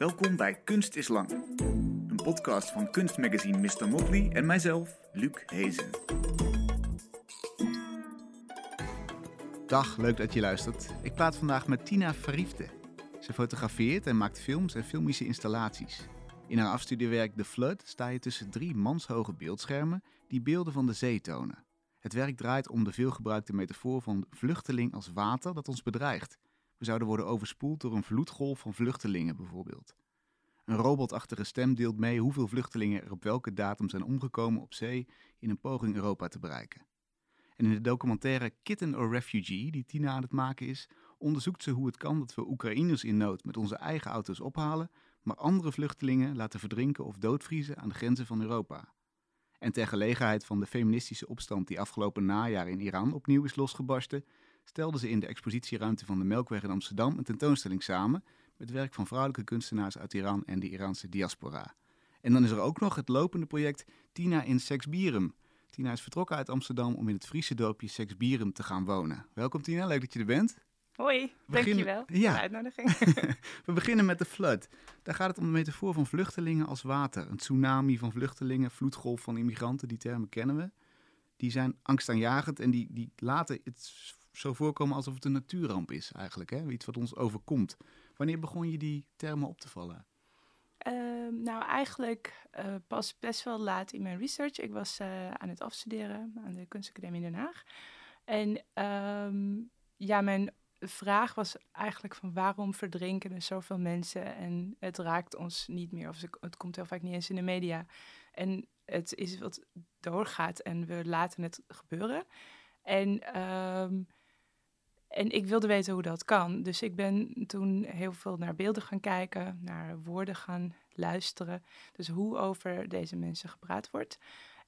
Welkom bij Kunst is Lang, een podcast van kunstmagazine Mr. Motley en mijzelf, Luc Hezen. Dag, leuk dat je luistert. Ik praat vandaag met Tina Verriefde. Ze fotografeert en maakt films en filmische installaties. In haar afstudiewerk The Flood sta je tussen drie manshoge beeldschermen die beelden van de zee tonen. Het werk draait om de veelgebruikte metafoor van vluchteling als water dat ons bedreigt. Zouden worden overspoeld door een vloedgolf van vluchtelingen bijvoorbeeld. Een robotachtige stem deelt mee hoeveel vluchtelingen er op welke datum zijn omgekomen op zee in een poging Europa te bereiken. En in de documentaire Kitten or Refugee, die Tina aan het maken is, onderzoekt ze hoe het kan dat we Oekraïners in nood met onze eigen auto's ophalen, maar andere vluchtelingen laten verdrinken of doodvriezen aan de grenzen van Europa. En ter gelegenheid van de feministische opstand die afgelopen najaar in Iran opnieuw is losgebarsten, stelden ze in de expositieruimte van de Melkweg in Amsterdam een tentoonstelling samen met werk van vrouwelijke kunstenaars uit Iran en de Iraanse diaspora. En dan is er ook nog het lopende project Tina in Sexbierum. Tina is vertrokken uit Amsterdam om in het Friese dorpje Sexbierum te gaan wonen. Welkom Tina, leuk dat je er bent. Hoi, dankjewel voor ja. de uitnodiging. We beginnen met de flood. Daar gaat het om de metafoor van vluchtelingen als water. Een tsunami van vluchtelingen, vloedgolf van immigranten, die termen kennen we. Die zijn angstaanjagend en die, die laten het zo voorkomen alsof het een natuurramp is eigenlijk. Hè? Iets wat ons overkomt. Wanneer begon je die termen op te vallen? Ehm, nou, eigenlijk eh, pas best wel laat in mijn research. Ik was eh, aan het afstuderen aan de Kunstacademie in Den Haag. En ehm, ja, mijn vraag was eigenlijk van waarom verdrinken er zoveel mensen en het raakt ons niet meer. Of het komt heel vaak niet eens in de media. En het is wat doorgaat en we laten het gebeuren. En, ehm, en ik wilde weten hoe dat kan. Dus ik ben toen heel veel naar beelden gaan kijken, naar woorden gaan luisteren. Dus hoe over deze mensen gepraat wordt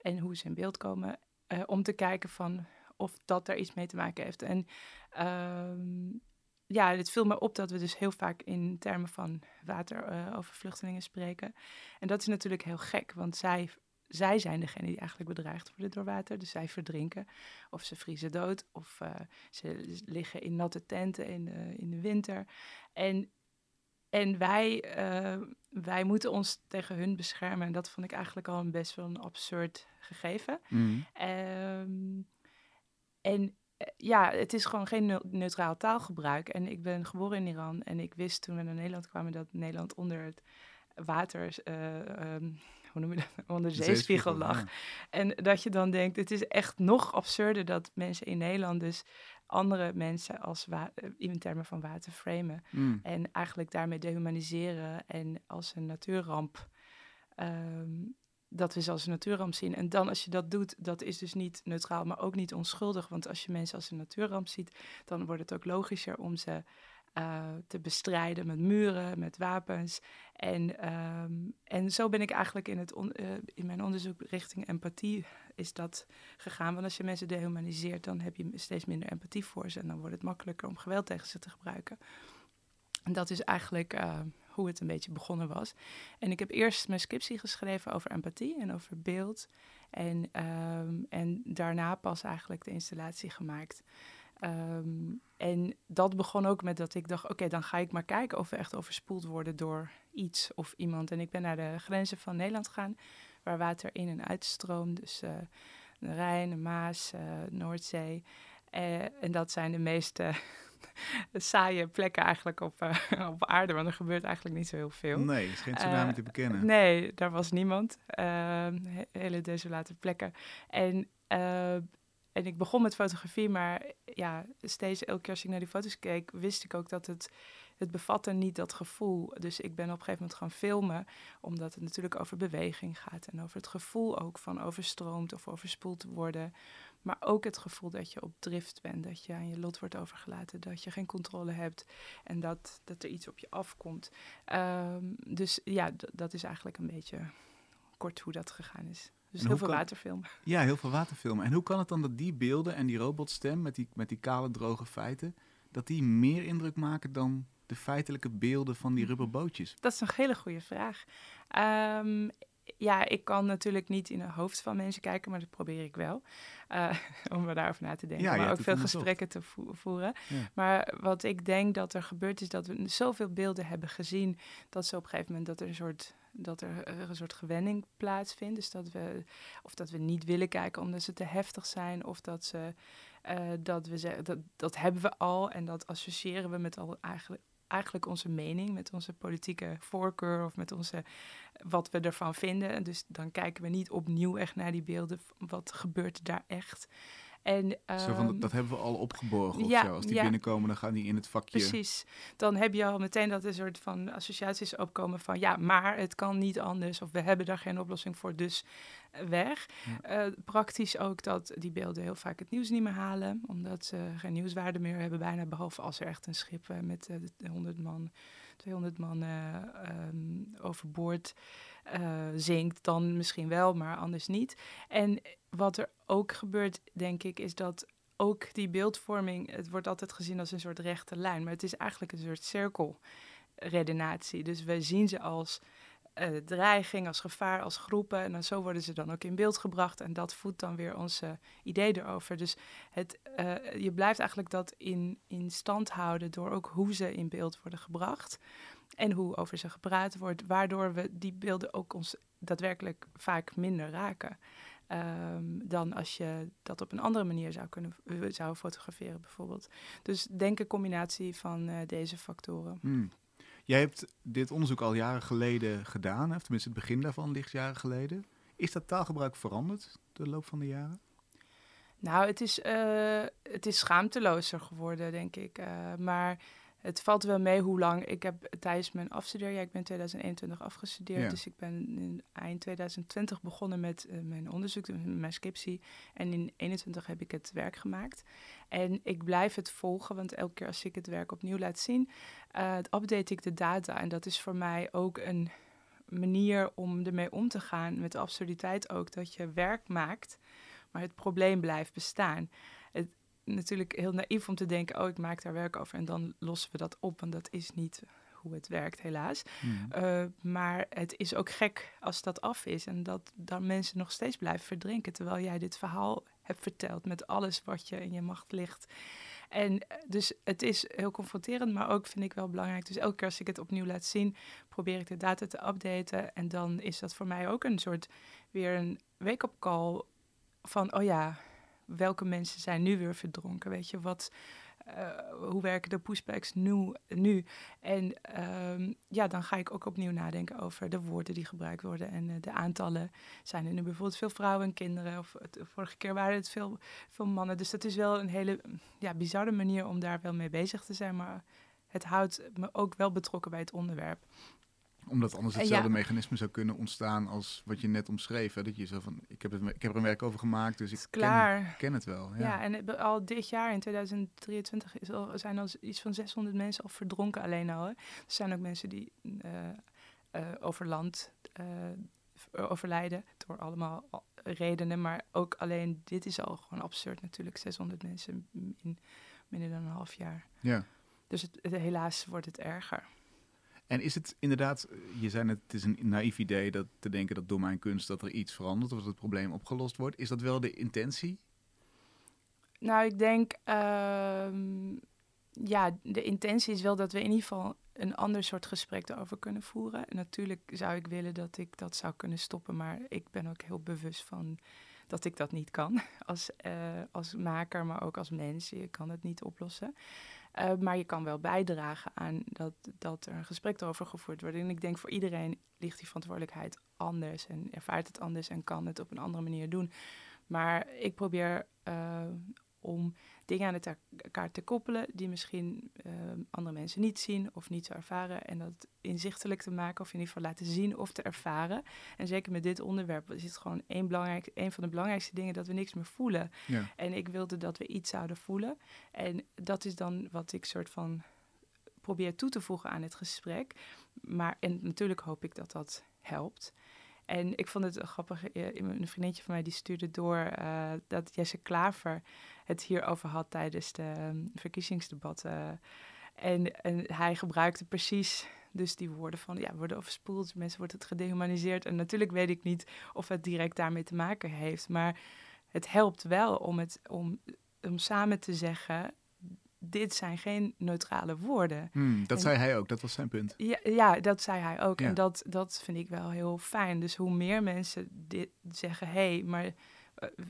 en hoe ze in beeld komen. Uh, om te kijken van of dat er iets mee te maken heeft. En um, ja, het viel me op dat we dus heel vaak in termen van water uh, over vluchtelingen spreken. En dat is natuurlijk heel gek, want zij, zij zijn degene die eigenlijk bedreigd worden door water. Dus zij verdrinken, of ze vriezen dood, of uh, ze liggen in natte tenten in de, in de winter. En, en wij, uh, wij moeten ons tegen hun beschermen. En dat vond ik eigenlijk al een best wel een absurd gegeven. Mm. Um, en ja, het is gewoon geen neutraal taalgebruik. En ik ben geboren in Iran en ik wist toen we naar Nederland kwamen dat Nederland onder het water, uh, um, hoe noem je dat, onder de zeespiegel lag. Ja. En dat je dan denkt, het is echt nog absurder dat mensen in Nederland dus andere mensen als in termen van water framen. Mm. En eigenlijk daarmee dehumaniseren en als een natuurramp um, dat we ze als een natuurramp zien. En dan als je dat doet, dat is dus niet neutraal, maar ook niet onschuldig. Want als je mensen als een natuurramp ziet, dan wordt het ook logischer om ze uh, te bestrijden met muren, met wapens. En, um, en zo ben ik eigenlijk in, het uh, in mijn onderzoek richting empathie is dat gegaan. Want als je mensen dehumaniseert, dan heb je steeds minder empathie voor ze. En dan wordt het makkelijker om geweld tegen ze te gebruiken. En dat is eigenlijk uh, hoe het een beetje begonnen was. En ik heb eerst mijn scriptie geschreven over empathie en over beeld. En, um, en daarna pas eigenlijk de installatie gemaakt. Um, en dat begon ook met dat ik dacht, oké, okay, dan ga ik maar kijken of we echt overspoeld worden door iets of iemand. En ik ben naar de grenzen van Nederland gegaan, waar water in en uitstroomt. Dus uh, de Rijn, de Maas, uh, Noordzee. Uh, en dat zijn de meeste saaie plekken eigenlijk op, uh, op aarde, want er gebeurt eigenlijk niet zo heel veel. Nee, er is geen tsunami uh, te bekennen. Nee, daar was niemand. Uh, hele desolate plekken. En, en ik begon met fotografie, maar ja, steeds elke keer als ik naar die foto's keek, wist ik ook dat het, het bevatte niet dat gevoel. Dus ik ben op een gegeven moment gaan filmen, omdat het natuurlijk over beweging gaat en over het gevoel ook van overstroomd of overspoeld worden. Maar ook het gevoel dat je op drift bent, dat je aan je lot wordt overgelaten, dat je geen controle hebt en dat, dat er iets op je afkomt. Um, dus ja, dat is eigenlijk een beetje kort hoe dat gegaan is. Dus heel veel kan, waterfilmen. Ja, heel veel waterfilmen. En hoe kan het dan dat die beelden en die robotstem met die, met die kale, droge feiten, dat die meer indruk maken dan de feitelijke beelden van die rubberbootjes? Dat is een hele goede vraag. Um, ja, ik kan natuurlijk niet in het hoofd van mensen kijken, maar dat probeer ik wel. Uh, om er daarover na te denken. Ja, maar ook veel gesprekken te vo- voeren. Ja. Maar wat ik denk dat er gebeurt is dat we zoveel beelden hebben gezien dat ze op een gegeven moment dat er een soort dat er eh, een soort gewenning plaatsvindt. Dus dat we of dat we niet willen kijken omdat ze te heftig zijn, of dat ze eh, dat we zeggen dat dat hebben we al en dat associëren we met al eigenlijk eigenlijk onze mening, met onze politieke voorkeur of met onze wat we ervan vinden. En dus dan kijken we niet opnieuw echt naar die beelden. Wat gebeurt er daar echt? En, Zo van, ehm, dat, dat hebben we al opgeborgen of zo. Als die ja. binnenkomen, dan gaan die in het vakje. Precies. Dan heb je al meteen dat er een soort van associaties opkomen van ja, maar het kan niet anders of we hebben daar geen oplossing voor, dus eh, weg. Ja. Eh, praktisch ook dat die beelden heel vaak het nieuws niet meer halen, omdat ze geen nieuwswaarde meer hebben bijna, behalve als er echt een schip eh, met eh, de 100 man, 200 man eh, ehm, overboord eh, zinkt, dan misschien wel, maar anders niet. En wat er ook gebeurt, denk ik, is dat ook die beeldvorming, het wordt altijd gezien als een soort rechte lijn, maar het is eigenlijk een soort cirkelredenatie. Dus we zien ze als eh, dreiging, als gevaar, als groepen en dan zo worden ze dan ook in beeld gebracht en dat voedt dan weer onze idee erover. Dus het, eh, je blijft eigenlijk dat in, in stand houden door ook hoe ze in beeld worden gebracht en hoe over ze gepraat wordt, waardoor we die beelden ook ons daadwerkelijk vaak minder raken. Ehm, dan als je dat op een andere manier zou kunnen eh, zou fotograferen, bijvoorbeeld. Dus denk een combinatie van eh, deze factoren. Hmm. Jij hebt dit onderzoek al jaren geleden gedaan, of tenminste het begin daarvan ligt jaren geleden. Is dat taalgebruik veranderd de loop van de jaren? Nou, het is, eh, het is schaamtelozer geworden, denk ik. Maar het valt wel mee hoe lang. Ik heb tijdens mijn afstudeerjaar, ik ben in 2021 afgestudeerd, Ja. dus ik ben in eind 2020 begonnen met eh, mijn onderzoek, met mijn scriptie. En in 21 heb ik het werk gemaakt. En ik blijf het volgen, want elke keer als ik het werk opnieuw laat zien, eh, update ik de data. En dat is voor mij ook een manier om ermee om te gaan, met de absurditeit ook, dat je werk maakt, maar het probleem blijft bestaan. Natuurlijk heel naïef om te denken, oh, ik maak daar werk over en dan lossen we dat op, want dat is niet hoe het werkt, helaas. Hmm. Uh, maar het is ook gek als dat af is en dat dan mensen nog steeds blijven verdrinken, terwijl jij dit verhaal hebt verteld met alles wat je in je macht ligt. En dus het is heel confronterend, maar ook vind ik wel belangrijk. Dus elke keer als ik het opnieuw laat zien, probeer ik de data te updaten. En dan is dat voor mij ook een soort weer een wake-up call van, oh ja, welke mensen zijn nu weer verdronken? Weet je, wat, uh, hoe werken de pushbacks nu? nu? En um, ja, dan ga ik ook opnieuw nadenken over de woorden die gebruikt worden en uh, de aantallen. Zijn er nu bijvoorbeeld veel vrouwen en kinderen? Of vorige keer waren het veel, veel mannen. Dus dat is wel een hele ja, bizarre manier om daar wel mee bezig te zijn. Maar het houdt me ook wel betrokken bij het onderwerp omdat anders hetzelfde ja. mechanisme zou kunnen ontstaan als wat je net omschreef. Hè? Dat je zo van, ik heb, het, ik heb er een werk over gemaakt, dus ik ken, ken, het wel. Ja. ja, en al dit jaar, in 2023, is al, zijn al iets van 600 mensen al verdronken alleen al. Hè? Er zijn ook mensen die uh, uh, over land uh, overlijden door allemaal redenen. Maar ook alleen dit is al gewoon absurd natuurlijk. 600 mensen in minder dan een half jaar. Ja. Dus het, het, helaas wordt het erger. En is het inderdaad, je zei net, het is een naïef idee dat te denken dat door mijn kunst dat er iets verandert of dat het probleem opgelost wordt. Is dat wel de intentie? Nou, ik denk, uh, ja, de intentie is wel dat we in ieder geval een ander soort gesprek erover kunnen voeren. En natuurlijk zou ik willen dat ik dat zou kunnen stoppen, maar ik ben ook heel bewust van dat ik dat niet kan als, uh, als maker, maar ook als mens. Je kan het niet oplossen. Uh, maar je kan wel bijdragen aan dat, dat er een gesprek erover gevoerd wordt. En ik denk voor iedereen ligt die verantwoordelijkheid anders en ervaart het anders en kan het op een andere manier doen. Maar ik probeer uh, om dingen aan elkaar te koppelen die misschien uh, andere mensen niet zien of niet ervaren. En dat inzichtelijk te maken of in ieder geval laten zien of te ervaren. En zeker met dit onderwerp is het gewoon één, belangrijk, één van de belangrijkste dingen dat we niks meer voelen. Ja. En ik wilde dat we iets zouden voelen. En dat is dan wat ik soort van probeer toe te voegen aan het gesprek. Maar en natuurlijk hoop ik dat dat helpt. En ik vond het grappig, een vriendinnetje van mij die stuurde door uh, dat Jesse Klaver het hierover had tijdens de um, verkiezingsdebatten. En, en hij gebruikte precies dus die woorden van, ja, worden overspoeld, mensen wordt het gedehumaniseerd. En natuurlijk weet ik niet of het direct daarmee te maken heeft, maar het helpt wel om, het, om, om samen te zeggen, dit zijn geen neutrale woorden. Hmm, dat zei hij ook, dat was zijn punt. Ja, ja dat zei hij ook. En dat, dat vind ik wel heel fijn. Dus hoe meer mensen dit zeggen, hé, hey, maar uh,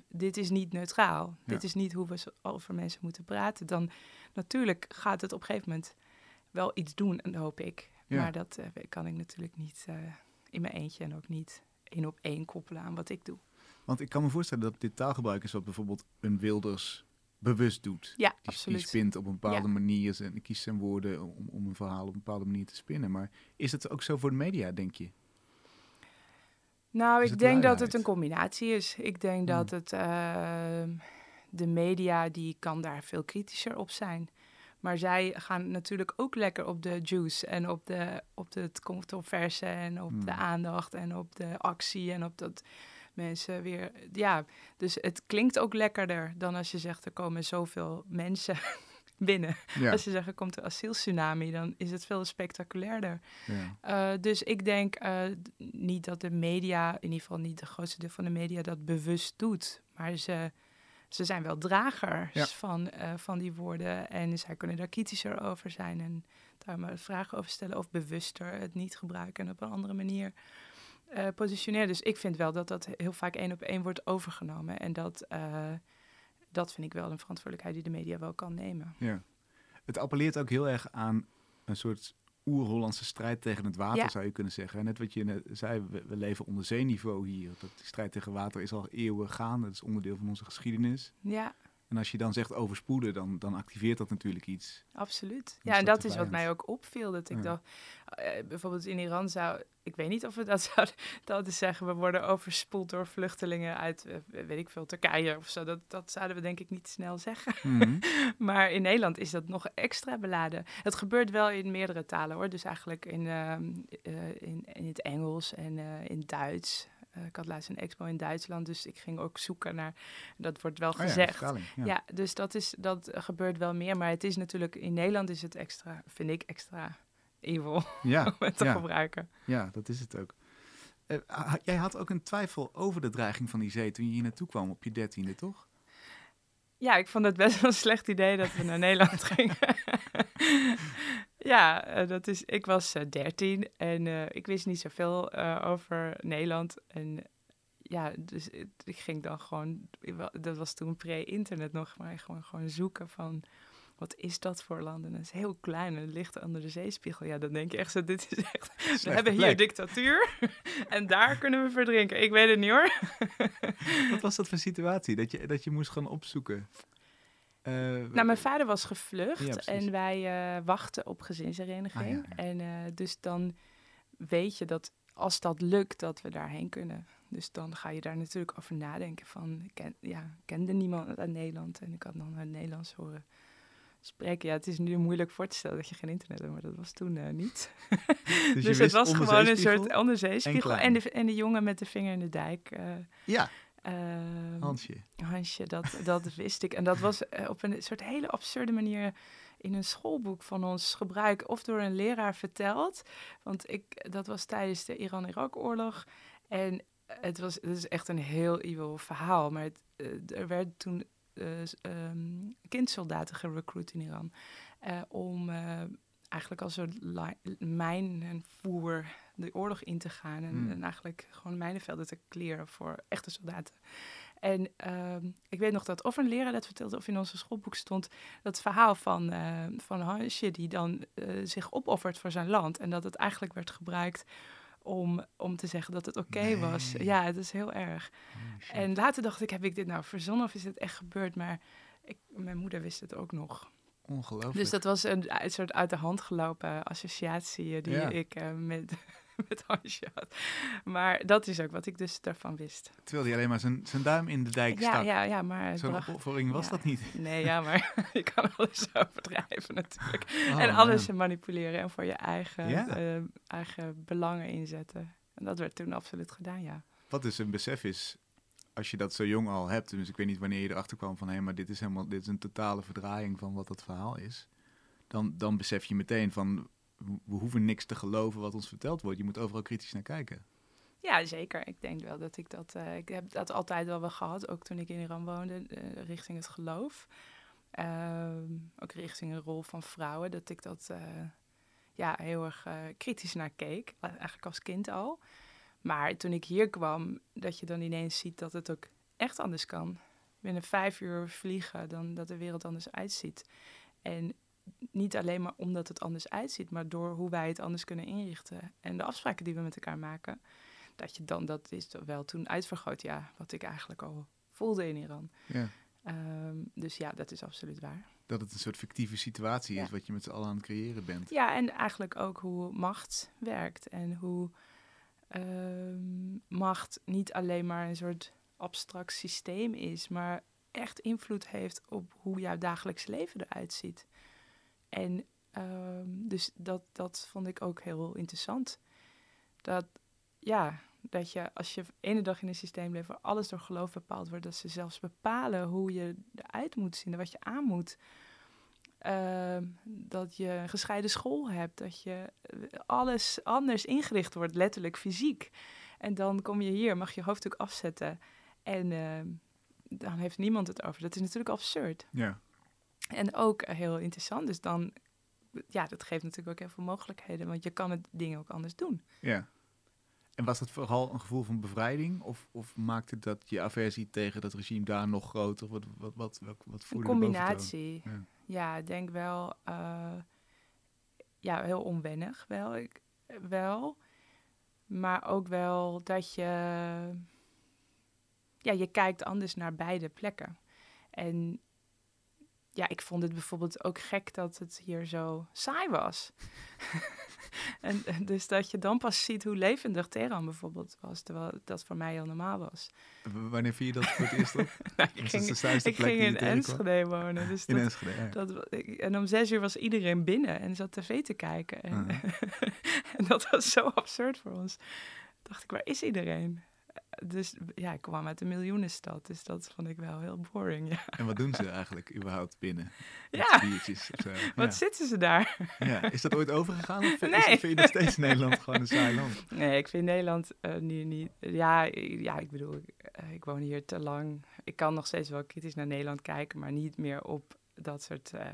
dit is niet neutraal. Ja. Dit is niet hoe we over mensen moeten praten. Dan natuurlijk gaat het op een gegeven moment wel iets doen, en hoop ik. Maar dat uh, kan ik natuurlijk niet uh, in mijn eentje en ook niet één op één koppelen aan wat ik doe. Want ik kan me voorstellen dat dit taalgebruik is wat bijvoorbeeld een Wilders bewust doet. Ja, die, absoluut. Die spint op een bepaalde ja. manier en kiest zijn woorden om, om een verhaal op een bepaalde manier te spinnen. Maar is het ook zo voor de media, denk je? Nou, ik denk dat het een combinatie is. Ik denk hmm. dat het uh, de media die kan daar veel kritischer op zijn. Maar zij gaan natuurlijk ook lekker op de juice en op, de, op het controverse en op hmm. de aandacht en op de actie en op dat mensen weer. Ja, dus het klinkt ook lekkerder dan als je zegt er komen zoveel mensen binnen. Ja. Als je zegt er komt een asieltsunami, dan is het veel spectaculairder. Ja. Uh, dus ik denk uh, niet dat de media, in ieder geval niet de grootste deel van de media, dat bewust doet. Maar ze, ze zijn wel dragers ja. van, uh, van die woorden en zij kunnen daar kritischer over zijn en daar maar vragen over stellen of bewuster het niet gebruiken en op een andere manier uh. Dus ik vind wel dat dat heel vaak één op één wordt overgenomen. En dat, uh, dat vind ik wel een verantwoordelijkheid die de media wel kan nemen. Ja. Het appelleert ook heel erg aan een soort oer-Hollandse strijd tegen het water, ja. zou je kunnen zeggen. Net wat je net zei, we, we, leven onder zeeniveau hier. Dat die strijd tegen water is al eeuwen gaande. Dat is onderdeel van onze geschiedenis. Ja. En als je dan zegt overspoelen, dan, dan activeert dat natuurlijk iets. Absoluut. Ja, en dat is wat mij ook opviel. Dat ik ja. dacht, uh, bijvoorbeeld in Iran zou, ik weet niet of we dat zouden, dat zeggen, we worden overspoeld door vluchtelingen uit, uh, weet ik veel, Turkije of zo. Dat, dat zouden we denk ik niet snel zeggen. Mm -hmm. maar in Nederland is dat nog extra beladen. Het gebeurt wel in meerdere talen hoor. Dus eigenlijk in, uh, in, in, het Engels en in Duits. Uh, ik had laatst een expo in Duitsland, dus ik ging ook zoeken naar. Dat wordt wel gezegd. Oh ja, ja. ja, dus dat, is, dat gebeurt wel meer. Maar het is natuurlijk in Nederland is het extra, vind ik extra evil ja, om het te gebruiken. Ja, dat is het ook. Uh, jij had ook een twijfel over de dreiging van die zee toen je hier naartoe kwam op je dertiende, toch? Ja, ik vond het best wel een slecht idee dat we naar Nederland gingen. Ja, uh, dat is, ik was uh, 13 en uh, ik wist niet zoveel over Nederland. En ja, dus ik ging dan gewoon, dat was toen pre-internet nog, maar gewoon, gewoon zoeken van wat is dat voor land? En dat is heel klein en het ligt onder de zeespiegel. Ja, dan denk je echt zo, dit is echt, we hebben hier dictatuur en daar kunnen we verdrinken. Ik weet het niet hoor. wat was dat voor situatie, dat je, dat je moest gaan opzoeken? Uh, nou, mijn vader was gevlucht ja, en wij uh, wachten op gezinshereniging. Ah, ja, ja. En uh, dus dan weet je dat als dat lukt, dat we daarheen kunnen. Dus dan ga je daar natuurlijk over nadenken van, ken, ja, kende niemand uit Nederland en ik had dan het Nederlands horen spreken. Ja, het is nu moeilijk voor te stellen dat je geen internet hebt, maar dat was toen niet. dus, dus het was gewoon een soort onderzeespiegel en, en, de, en de jongen met de vinger in de dijk. ja. Uh, Hansje. Hansje, dat, dat wist ik. En dat was uh, op een soort hele absurde manier in een schoolboek van ons gebruik of door een leraar verteld. Want ik, dat was tijdens de Iran-Irak-oorlog. En het was het is echt een heel evil verhaal. Maar het, uh, er werd toen um, kindsoldaten gerecruit in Iran. om eigenlijk als een mijn en voer de oorlog in te gaan. En, hmm. en, eigenlijk gewoon mijnenvelden te kleren voor echte soldaten. En uh, ik weet nog dat of een leraar dat vertelde of in onze schoolboek stond dat verhaal van, uh, van Hansje die dan uh, zich opoffert voor zijn land. En dat het eigenlijk werd gebruikt om, om te zeggen dat het oké okay nee. was. Ja, het is heel erg. Oh, en later dacht ik, heb ik dit nou verzonnen of is het echt gebeurd? Maar ik, mijn moeder wist het ook nog. Ongelooflijk. Dus dat was een, een soort uit de hand gelopen associatie die ja. ik uh, met, met Hansje had. Maar dat is ook wat ik dus daarvan wist. Terwijl hij alleen maar zijn, zijn duim in de dijk ja, stak. Ja, ja, maar... Zo'n opoffering was ja. dat niet. Nee, ja, maar je kan alles overdrijven natuurlijk. Oh, en alles man. manipuleren en voor je eigen, ja. uh, eigen belangen inzetten. En dat werd toen absoluut gedaan, ja. Wat dus een besef is, als je dat zo jong al hebt, dus ik weet niet wanneer je erachter kwam van hé, hey, maar dit is helemaal, dit is een totale verdraaiing van wat dat verhaal is. dan, dan besef je meteen van we- hoeven niks te geloven wat ons verteld wordt. Je moet overal kritisch naar kijken. Ja, zeker. Ik denk wel dat ik dat... eh, ik heb dat altijd wel wel gehad, ook toen ik in Iran woonde, eh, richting het geloof. Ehm, ook richting een rol van vrouwen, dat ik dat eh, ja, heel erg kritisch naar keek. Eigenlijk als kind al. Maar toen ik hier kwam, dat je dan ineens ziet dat het ook echt anders kan. Binnen vijf uur vliegen, dan dat de wereld anders uitziet. En niet alleen maar omdat het anders uitziet, maar door hoe wij het anders kunnen inrichten. En de afspraken die we met elkaar maken dat je dan, dat is wel toen uitvergroot, ja, wat ik eigenlijk al voelde in Iran. Ja. Ehm, dus ja, dat is absoluut waar. Dat het een soort fictieve situatie is wat je met z'n allen aan het creëren bent. Ja, en eigenlijk ook hoe macht werkt en hoe ehm, macht niet alleen maar een soort abstract systeem is, maar echt invloed heeft op hoe jouw dagelijks leven eruit ziet. En ehm, dus dat, dat vond ik ook heel interessant. Dat, ja, dat je als je ene dag in een systeem leeft waar alles door geloof bepaald wordt, dat ze zelfs bepalen hoe je eruit moet zien en wat je aan moet. Ehm, dat je een gescheiden school hebt, dat je eh, alles anders ingericht wordt, letterlijk fysiek. En dan kom je hier, mag je hoofddoek afzetten en ehm, dan heeft niemand het over. Dat is natuurlijk absurd. Ja. En ook eh, heel interessant. Dus dan, ja, dat geeft natuurlijk ook heel veel mogelijkheden, want je kan het dingen ook anders doen. ja. En was dat vooral een gevoel van bevrijding? Of, of maakte dat je aversie tegen dat regime daar nog groter? Wat, wat, wat, wat, wat Een combinatie. Ja. Ja, ik denk wel, eh, ja, heel onwennig wel, ik, wel. Maar ook wel dat je, ja, je kijkt anders naar beide plekken. En ja, ik vond het bijvoorbeeld ook gek dat het hier zo saai was. en dus dat je dan pas ziet hoe levendig Teheran bijvoorbeeld was, terwijl dat voor mij heel normaal was. W- Wanneer viel je dat voor het eerst op? Nou, ik ging, ik in? Enschede wonen, dus In dat, Enschede, ja. dat, en om zes uur was iedereen binnen en zat tv te kijken. En, Mhm. en dat was zo absurd voor ons. Dacht ik, waar is iedereen? Dus ja, ik kwam uit een miljoenenstad, dus dat vond ik wel heel boring. Ja, En wat doen ze eigenlijk überhaupt binnen? Ja. biertjes of zo. wat Ja. zitten ze daar? Ja. Is dat ooit overgegaan? Of is- Nee. vind je nog steeds Nederland gewoon een saai land? Nee, ik vind Nederland eh, nu niet. Ja, ja, ik bedoel, ik, eh, ik woon hier te lang. Ik kan nog steeds wel kritisch naar Nederland kijken, maar niet meer op dat soort. eh,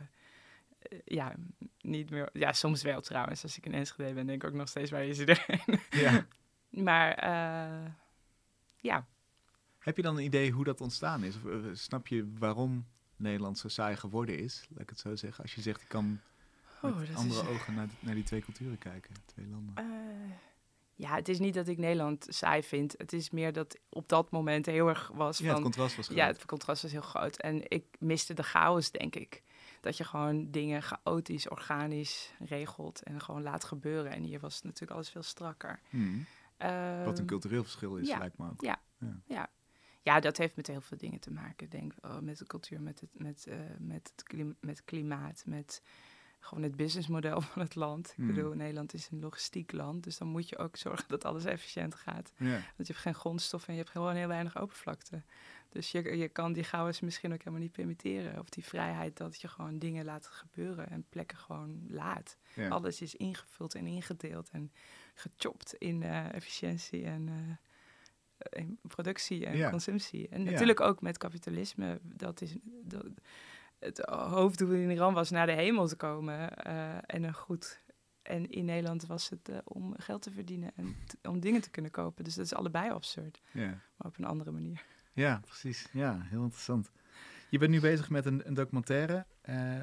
ja, niet meer. Ja, soms wel trouwens. Als ik in Enschede ben, denk ik ook nog steeds waar is iedereen. Ja. maar eh, ja, Heb je dan een idee hoe dat ontstaan is? Of eh, snap je waarom Nederland zo saai geworden is? Laat ik het zo zeggen. Als je zegt, ik kan met Oh, dat andere is- ogen naar, naar die twee culturen kijken. Twee landen. eh, ja, het is niet dat ik Nederland saai vind. Het is meer dat op dat moment heel erg was ja, het contrast was groot. Ja, het contrast was heel groot. En ik miste de chaos, denk ik. Dat je gewoon dingen chaotisch, organisch regelt en gewoon laat gebeuren. En hier was natuurlijk alles veel strakker. Hmm. Wat een Ehm, cultureel verschil is, ja. lijkt me ook. Ja. Ja. ja, dat heeft met heel veel dingen te maken. Ik denk oh, met de cultuur, met het, met, eh, met, het met klimaat, met gewoon het businessmodel van het land. Hmm. Ik bedoel, Nederland is een logistiek land, dus dan moet je ook zorgen dat alles efficiënt gaat. Want je hebt geen grondstoffen en je hebt gewoon heel weinig oppervlakte. Dus je, je kan die chaos misschien ook helemaal niet permitteren. Of die vrijheid dat je gewoon dingen laat gebeuren en plekken gewoon laat. Alles is ingevuld en ingedeeld en gechopt in eh, efficiëntie en eh, in productie en Ja. consumptie. En Ja. natuurlijk ook met kapitalisme. Dat is dat, het hoofddoel in Iran was naar de hemel te komen eh, en een goed. En in Nederland was het om geld te verdienen en om dingen te kunnen kopen. Dus dat is allebei absurd, Ja. maar op een andere manier. ja, precies. Ja, heel interessant. Je bent nu bezig met een, een documentaire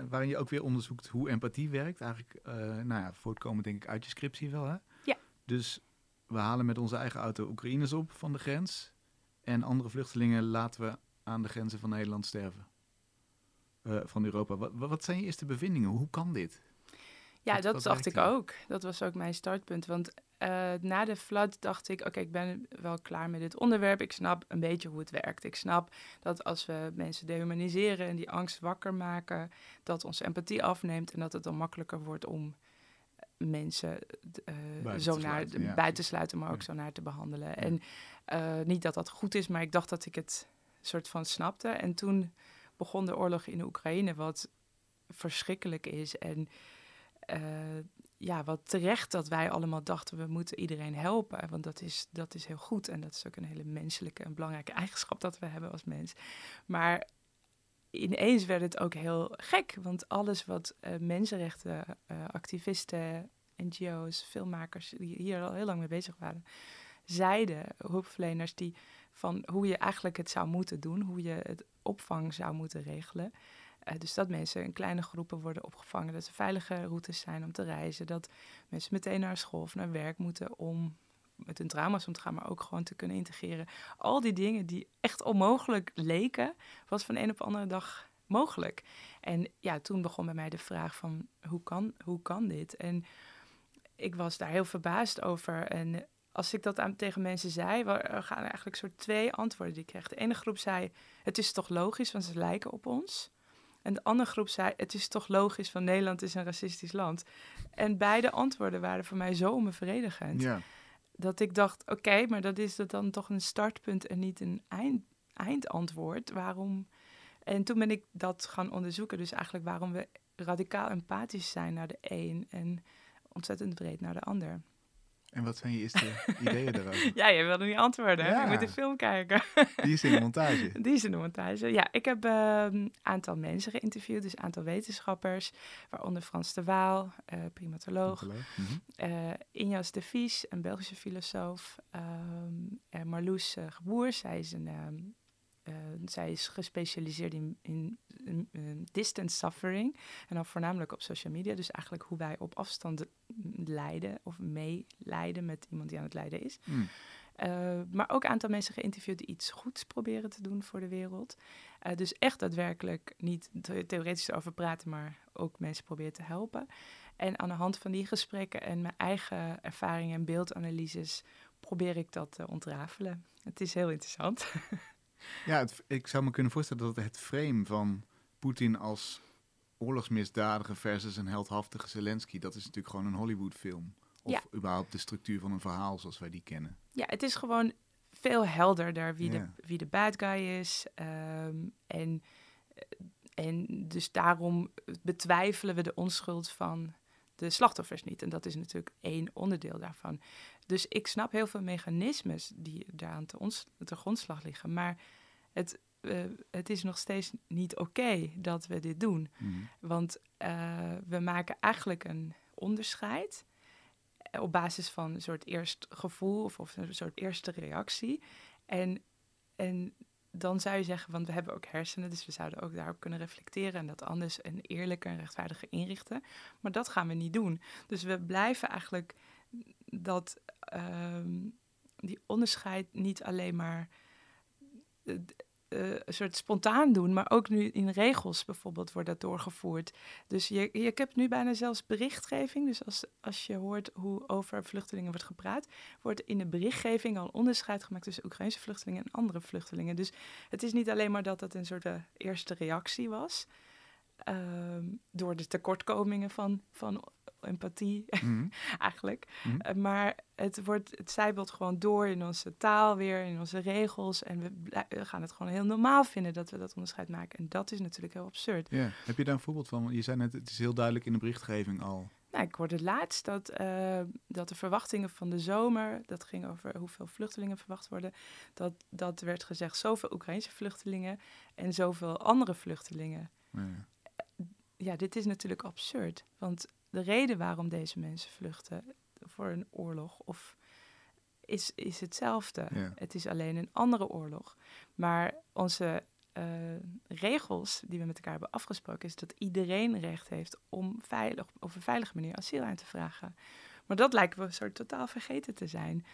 waarin je ook weer onderzoekt hoe empathie werkt. Eigenlijk, eh, nou ja, voortkomen denk ik uit je scriptie wel, hè? Dus we halen met onze eigen auto Oekraïners op van de grens. En andere vluchtelingen laten we aan de grenzen van Nederland sterven. Eh, van Europa. Wat, wat zijn je eerste bevindingen? Hoe kan dit? Ja, Wat- dat wat dacht ik hier? ook. Dat was ook mijn startpunt. Want eh, na de flood dacht ik, oké, ik ben wel klaar met dit onderwerp. Ik snap een beetje hoe het werkt. Ik snap dat als we mensen dehumaniseren en die angst wakker maken, dat onze empathie afneemt en dat het dan makkelijker wordt om mensen Buiten zo naar ja, buiten te sluiten, maar ook Ja. zo naar te behandelen. En eh, niet dat dat goed is, maar ik dacht dat ik het soort van snapte. En toen begon de oorlog in de Oekraïne, wat verschrikkelijk is. En eh, ja, wat terecht dat wij allemaal dachten, we moeten iedereen helpen. Want dat is, dat is heel goed. En dat is ook een hele menselijke en belangrijke eigenschap dat we hebben als mens. Maar ineens werd het ook heel gek. Want alles wat uh, mensenrechten, uh, activisten, NGO's, filmmakers, die hier al heel lang mee bezig waren, zeiden, hulpverleners, die van hoe je eigenlijk het zou moeten doen, hoe je het opvang zou moeten regelen. Uh, dus dat mensen in kleine groepen worden opgevangen, dat er veilige routes zijn om te reizen, dat mensen meteen naar school of naar werk moeten om met hun te gaan, maar ook gewoon te kunnen integreren. Al die dingen die echt onmogelijk leken, was van een op de andere dag mogelijk. En ja, toen begon bij mij de vraag van hoe kan, hoe kan dit? En ik was daar heel verbaasd over. En als ik dat aan, tegen mensen zei, er gaan eigenlijk soort twee antwoorden die ik kreeg. De ene groep zei, het is toch logisch, want ze lijken op ons. En de andere groep zei, het is toch logisch, van Nederland is een racistisch land. En beide antwoorden waren voor mij zo onbevredigend. Ja. Dat ik dacht, oké, maar dat is dan toch een startpunt en niet een eind, eindantwoord. Waarom? En toen ben ik dat gaan onderzoeken. Dus eigenlijk waarom we radicaal empathisch zijn naar de een en ontzettend breed naar de ander. En wat zijn je eerste ideeën daarover? Ja, je wilde niet antwoorden. Ja. Je moet de film kijken. Die is in de montage. Die is in de montage. Ja, ik heb een uh, aantal mensen geïnterviewd, dus een aantal wetenschappers, waaronder Frans de Waal, uh, primatoloog, primatoloog. Mm -hmm. uh, Injas de Vries, een Belgische filosoof, um, en Marloes uh, Geboer, zij is een um, uh, zij is gespecialiseerd in, in, in, distance suffering. En dan voornamelijk op social media. Dus eigenlijk hoe wij op afstand lijden of meelijden met iemand die aan het lijden is. Mm. Uh, maar ook een aantal mensen geïnterviewd die iets goeds proberen te doen voor de wereld. Uh, dus echt daadwerkelijk niet theoretisch over praten, maar ook mensen proberen te helpen. En aan de hand van die gesprekken en mijn eigen ervaringen en beeldanalyses probeer ik dat te ontrafelen. Het is heel interessant. Ja, het, ik zou me kunnen voorstellen dat het frame van Poetin als oorlogsmisdadiger versus een heldhaftige Zelensky, dat is natuurlijk gewoon een Hollywoodfilm. Of ja. überhaupt de structuur van een verhaal zoals wij die kennen. Ja, het is gewoon veel helderder wie, de, wie de bad guy is. Um, en, en dus daarom betwijfelen we de onschuld van de slachtoffers niet. En dat is natuurlijk één onderdeel daarvan. Dus ik snap heel veel mechanismes die daar aan te, ons, te grondslag liggen. Maar het, uh, het is nog steeds niet oké dat we dit doen. Mm. Want uh, we maken eigenlijk een onderscheid eh, op basis van een soort eerst gevoel of, of een soort eerste reactie. En, en dan zou je zeggen, want we hebben ook hersenen, dus we zouden ook daarop kunnen reflecteren en dat anders en eerlijker en rechtvaardiger inrichten. Maar dat gaan we niet doen. Dus we blijven eigenlijk dat um, die onderscheid niet alleen maar uh, een soort spontaan doen, maar ook nu in regels bijvoorbeeld wordt dat doorgevoerd. Dus je, je hebt nu bijna zelfs berichtgeving. Dus als, als je hoort hoe over vluchtelingen wordt gepraat, wordt in de berichtgeving al onderscheid gemaakt tussen Oekraïnse vluchtelingen en andere vluchtelingen. Dus het is niet alleen maar dat het een soort eerste reactie was. Um, door de tekortkomingen van, van empathie mm. eigenlijk. Mm. Uh, maar het, wordt, het zijbelt gewoon door in onze taal weer, in onze regels. En we, we, gaan het gewoon heel normaal vinden dat we dat onderscheid maken. En dat is natuurlijk heel absurd. Ja. Heb je daar een voorbeeld van? Je zei net, het is heel duidelijk in de berichtgeving al. Nou, ik hoorde laatst dat, uh, dat de verwachtingen van de zomer, dat ging over hoeveel vluchtelingen verwacht worden, dat, dat werd gezegd zoveel Oekraïnse vluchtelingen en zoveel andere vluchtelingen. Ja. Ja, dit is natuurlijk absurd. Want de reden waarom deze mensen vluchten voor een oorlog of is, is hetzelfde. Het is alleen een andere oorlog. Maar onze uh, regels die we met elkaar hebben afgesproken, is dat iedereen recht heeft om veilig, op een veilige manier asiel aan te vragen. Maar dat lijken we soort totaal vergeten te zijn.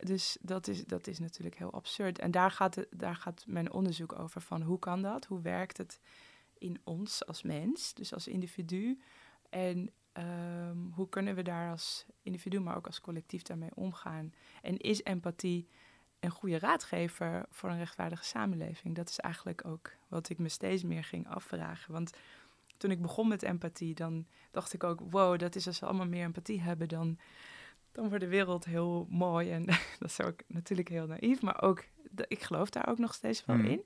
Dus dat is, dat is natuurlijk heel absurd. En daar gaat, daar gaat mijn onderzoek over van hoe kan dat? Hoe werkt het in ons als mens, dus als individu? En Um, hoe kunnen we daar als individu, maar ook als collectief daarmee omgaan? En is empathie een goede raadgever voor een rechtvaardige samenleving? Dat is eigenlijk ook wat ik me steeds meer ging afvragen. Want toen ik begon met empathie, dan dacht ik ook: wow, dat is als we allemaal meer empathie hebben, dan, dan wordt de wereld heel mooi. En dat is ook natuurlijk heel naïef, maar ook, ik geloof daar ook nog steeds wel mm. in.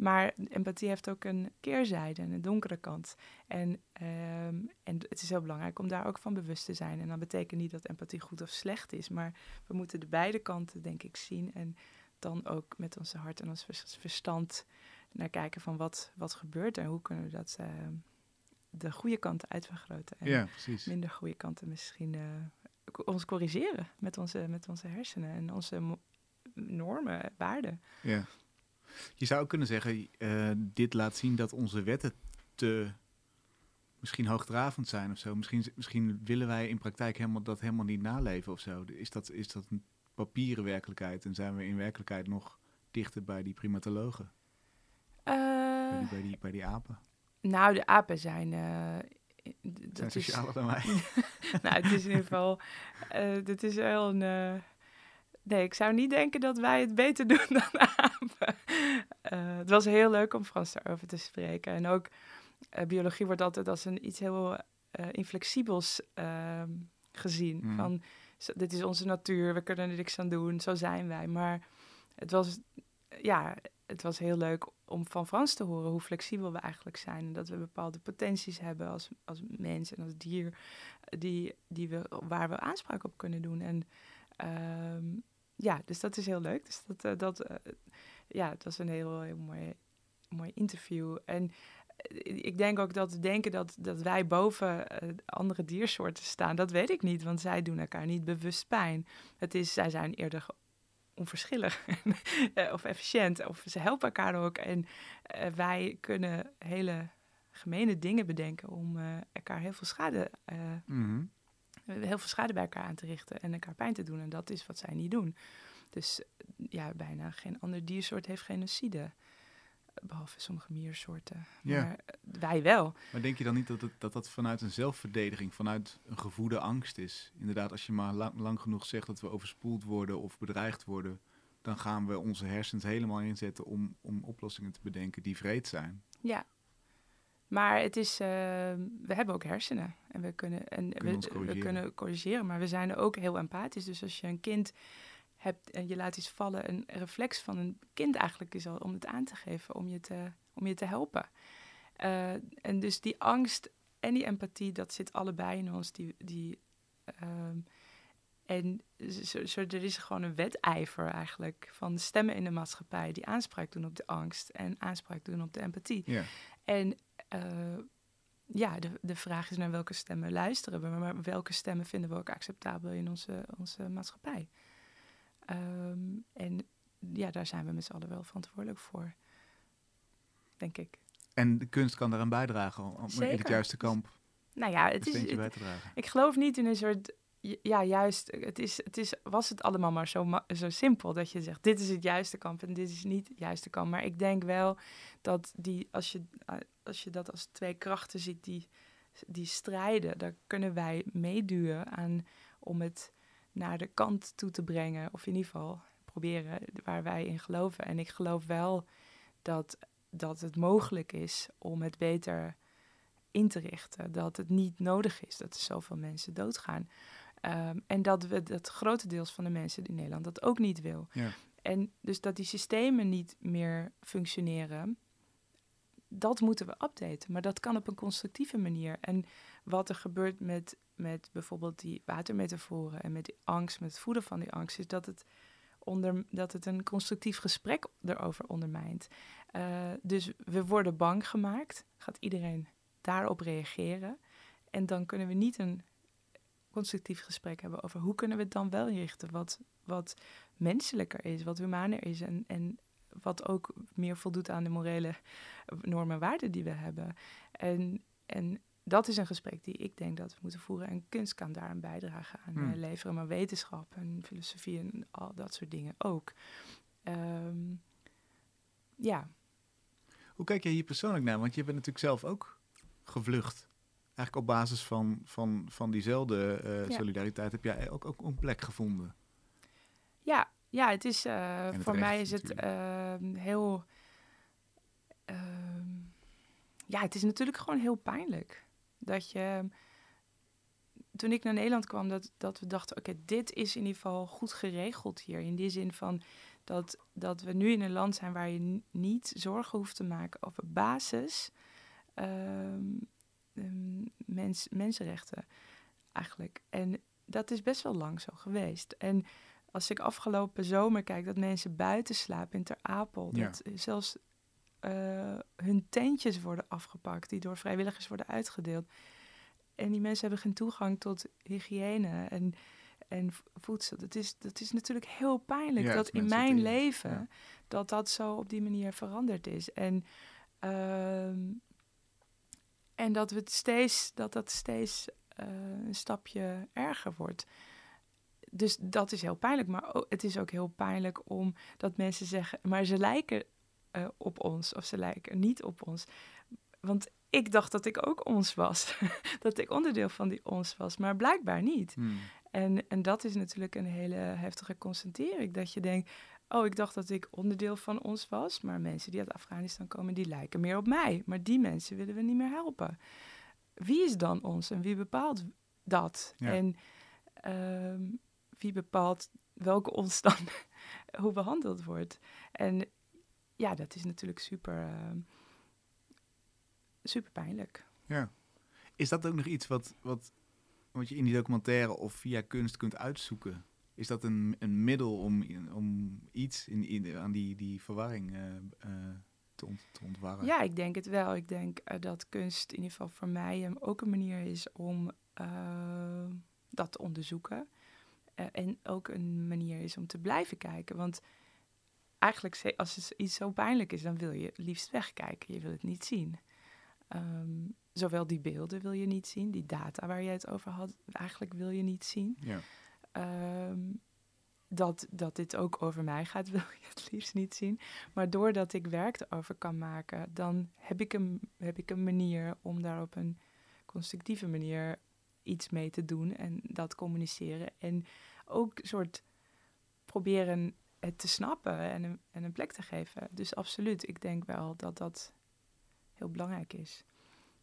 Maar empathie heeft ook een keerzijde, een donkere kant. En, ehm, en het is heel belangrijk om daar ook van bewust te zijn. En dat betekent niet dat empathie goed of slecht is, maar we moeten de beide kanten, denk ik, zien. En dan ook met onze hart en ons verstand naar kijken van wat, wat gebeurt en hoe kunnen we dat ehm, de goede kanten uitvergroten. En ja, precies. minder goede kanten misschien uh, ons corrigeren met onze, met onze hersenen en onze normen, waarden. Ja. Je zou kunnen zeggen, uh, dit laat zien dat onze wetten te misschien hoogdravend zijn of zo. Misschien, misschien willen wij in praktijk helemaal, dat helemaal niet naleven of zo. Is dat, is dat een papieren werkelijkheid en zijn we in werkelijkheid nog dichter bij die primatologen? Uh, bij, die, bij, die, bij die apen? Nou, de apen zijn. Uh, dat zijn socialer dan wij. nou, het is in ieder geval. Uh, dit is wel een. Uh, nee, ik zou niet denken dat wij het beter doen dan apen. het was heel leuk om Frans daarover te spreken. En ook biologie wordt altijd als een iets heel inflexibels ehm, gezien. Mm. Van dit is onze natuur, we kunnen er niks aan doen, zo zijn wij. Maar het was. Ja, het was heel leuk om van Frans te horen hoe flexibel we eigenlijk zijn. En dat we bepaalde potenties hebben als, als mens en als dier, die, die we, waar we aanspraak op kunnen doen. En ehm, ja, dus dat is heel leuk. Dus dat, uh, dat uh, ja, het was een heel, mooi, mooi interview. En eh, ik denk ook dat denken dat, dat wij boven andere diersoorten staan, dat weet ik niet, want zij doen elkaar niet bewust pijn. Het is, zij zijn eerder onverschillig eh, of efficiënt. Of ze helpen elkaar ook. En uh, wij kunnen hele gemene dingen bedenken om uh, elkaar heel veel schade, mm heel veel schade bij elkaar aan te richten en elkaar pijn te doen. En dat is wat zij niet doen. Dus ja, bijna geen ander diersoort heeft genocide. Behalve sommige miersoorten. Ja. Maar wij wel. Maar denk je dan niet dat, het, dat dat vanuit een zelfverdediging, vanuit een gevoede angst is? Inderdaad, als je maar lang, lang genoeg zegt dat we overspoeld worden of bedreigd worden, dan gaan we onze hersens helemaal inzetten om, om oplossingen te bedenken die vreed zijn. Ja. Maar het is, uh, we hebben ook hersenen en we kunnen, en we, we, kunnen corrigeren, maar we zijn er ook heel empathisch. Dus als je een kind hebt en je laat iets vallen, een reflex van een kind eigenlijk is al om het aan te geven, om je te, om je te helpen. Uh, en dus die angst en die empathie, dat zit allebei in ons. Die, die, uh, en zo, zo, er is gewoon een wedijver eigenlijk van stemmen in de maatschappij die aanspraak doen op de angst en aanspraak doen op de empathie. Ja. En uh, ja, de, de vraag is naar welke stemmen luisteren we, maar welke stemmen vinden we ook acceptabel in onze, onze maatschappij. Um, en ja, daar zijn we met z'n allen wel verantwoordelijk voor, denk ik. En de kunst kan daaraan bijdragen om in het juiste kamp nou ja, het is. Ik geloof niet in een soort ja, juist, het, is, het is, was het allemaal maar zo, zo simpel dat je zegt, dit is het juiste kamp en dit is niet het juiste kamp. Maar ik denk wel dat die, als je, als je dat als twee krachten ziet die, die strijden, daar kunnen wij meeduwen aan om het naar de kant toe te brengen. Of in ieder geval proberen waar wij in geloven. En ik geloof wel dat, dat het mogelijk is om het beter in te richten. Dat het niet nodig is dat er zoveel mensen doodgaan. Ehm, en dat we dat grotendeels van de mensen in Nederland dat ook niet wil. Ja. En dus dat die systemen niet meer functioneren, dat moeten we updaten. Maar dat kan op een constructieve manier. En wat er gebeurt met, met bijvoorbeeld die watermetaforen en met die angst, met het voeden van die angst, is dat het, onder, dat het een constructief gesprek erover ondermijnt. Uh, dus we worden bang gemaakt, gaat iedereen daarop reageren. En dan kunnen we niet een constructief gesprek hebben over hoe kunnen we het dan wel richten, wat, wat menselijker is, wat humaner is en, en wat ook meer voldoet aan de morele normen en waarden die we hebben. En, en dat is een gesprek die ik denk dat we moeten voeren. En kunst kan daar een bijdrage aan hmm. Eh, leveren, maar wetenschap en filosofie en al dat soort dingen ook. Ehm, ja. Hoe kijk jij hier persoonlijk naar? Want je bent natuurlijk zelf ook gevlucht eigenlijk op basis van, van, van diezelfde uh, solidariteit heb jij ook, ook een plek gevonden. Ja, ja het is uh, voor mij is het uh, heel. Ehm, ja, het is natuurlijk gewoon heel pijnlijk. Dat je. Toen ik naar Nederland kwam, dat, dat we dachten: oké, dit is in ieder geval goed geregeld hier. In die zin van Dat, dat we nu in een land zijn waar je niet zorgen hoeft te maken over basis ehm, ehm, mens, mensenrechten eigenlijk. En dat is best wel lang zo geweest. En als ik afgelopen zomer kijk dat mensen buiten slapen in Ter Apel, dat zelfs uh, hun tentjes worden afgepakt die door vrijwilligers worden uitgedeeld. En die mensen hebben geen toegang tot hygiëne en, en voedsel. Dat is, dat is natuurlijk heel pijnlijk dat in mijn leven dat dat zo op die manier veranderd is. En, uh, en dat, we het steeds, dat dat steeds uh, een stapje erger wordt. Dus dat is heel pijnlijk. Maar het is ook heel pijnlijk om dat mensen zeggen, maar ze lijken uh, op ons of ze lijken niet op ons. Want ik dacht dat ik ook ons was. dat ik onderdeel van die ons was, maar blijkbaar niet. Hmm. En, en dat is natuurlijk een hele heftige constatering. Dat je denkt, oh, ik dacht dat ik onderdeel van ons was. Maar mensen die uit Afghanistan komen, die lijken meer op mij. Maar die mensen willen we niet meer helpen. Wie is dan ons en wie bepaalt dat? En ehm, wie bepaalt welke ons dan hoe behandeld wordt? En ja, dat is natuurlijk super, uh, super pijnlijk. Ja. Is dat ook nog iets wat, wat, wat je in die documentaire of via kunst kunt uitzoeken? Is dat een, een middel om, om iets in, in, aan die, die verwarring uh, uh, te, ont, te ontwarren? Ja, ik denk het wel. Ik denk uh, dat kunst in ieder geval voor mij ook een manier is om dat te onderzoeken. en ook een manier is om te blijven kijken. Want eigenlijk, als het iets zo pijnlijk is, dan wil je liefst wegkijken. Je wil het niet zien. Ehm, zowel die beelden wil je niet zien, die data waar je het over had, eigenlijk wil je niet zien. Ja. Ehm, dat, dat dit ook over mij gaat, wil je het liefst niet zien. Maar doordat ik werk erover kan maken, dan heb ik een, heb ik een manier om daar op een constructieve manier iets mee te doen en dat communiceren. En ook soort proberen het te snappen en een, en een plek te geven. Dus absoluut, ik denk wel dat dat heel belangrijk is.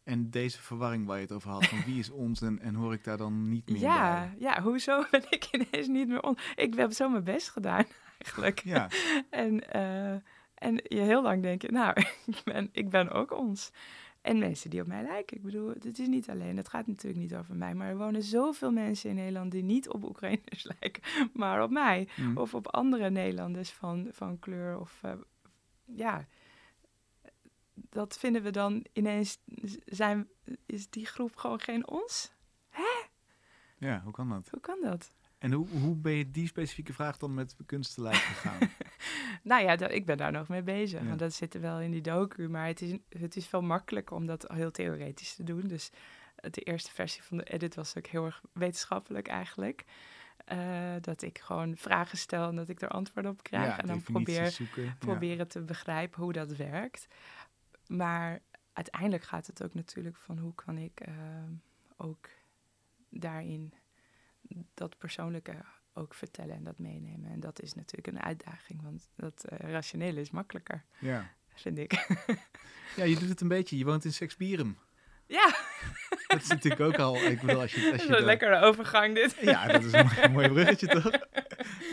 En deze verwarring waar je het over had, van wie is ons en, en hoor ik daar dan niet meer ja, bij? Ja, hoezo ben ik ineens niet meer ons? Ik heb zo mijn best gedaan eigenlijk. Ja. en, uh, en je heel lang denk je, nou, ik ben, ik ben ook ons. En mensen die op mij lijken. Ik bedoel, het is niet alleen, het gaat natuurlijk niet over mij. Maar er wonen zoveel mensen in Nederland die niet op Oekraïners lijken, maar op mij. Mm. Of op andere Nederlanders van, van kleur. Of uh, ja, dat vinden we dan ineens, zijn, is die groep gewoon geen ons? Hè? Ja, hoe kan dat? Hoe kan dat? En hoe, hoe ben je die specifieke vraag dan met kunst te lijf gegaan? nou ja, ik ben daar nog mee bezig. Want dat zit er wel in die docu. Maar het is, het is veel makkelijker om dat heel theoretisch te doen. Dus de eerste versie van de edit was ook heel erg wetenschappelijk eigenlijk. Uh, dat ik gewoon vragen stel en dat ik er antwoorden op krijg. en dan probeer zoeken. proberen te begrijpen hoe dat werkt. Maar uiteindelijk gaat het ook natuurlijk van hoe kan ik uh, ook daarin dat persoonlijke ook vertellen en dat meenemen. En dat is natuurlijk een uitdaging, want dat uh, rationele is makkelijker, ja. vind ik. ja, je doet het een beetje. Je woont in Sexbierum. Ja. Dat is natuurlijk ook al, ik bedoel, als je... Als je dat is een lekkere overgang dit. Ja, dat is een mooi, bruggetje toch?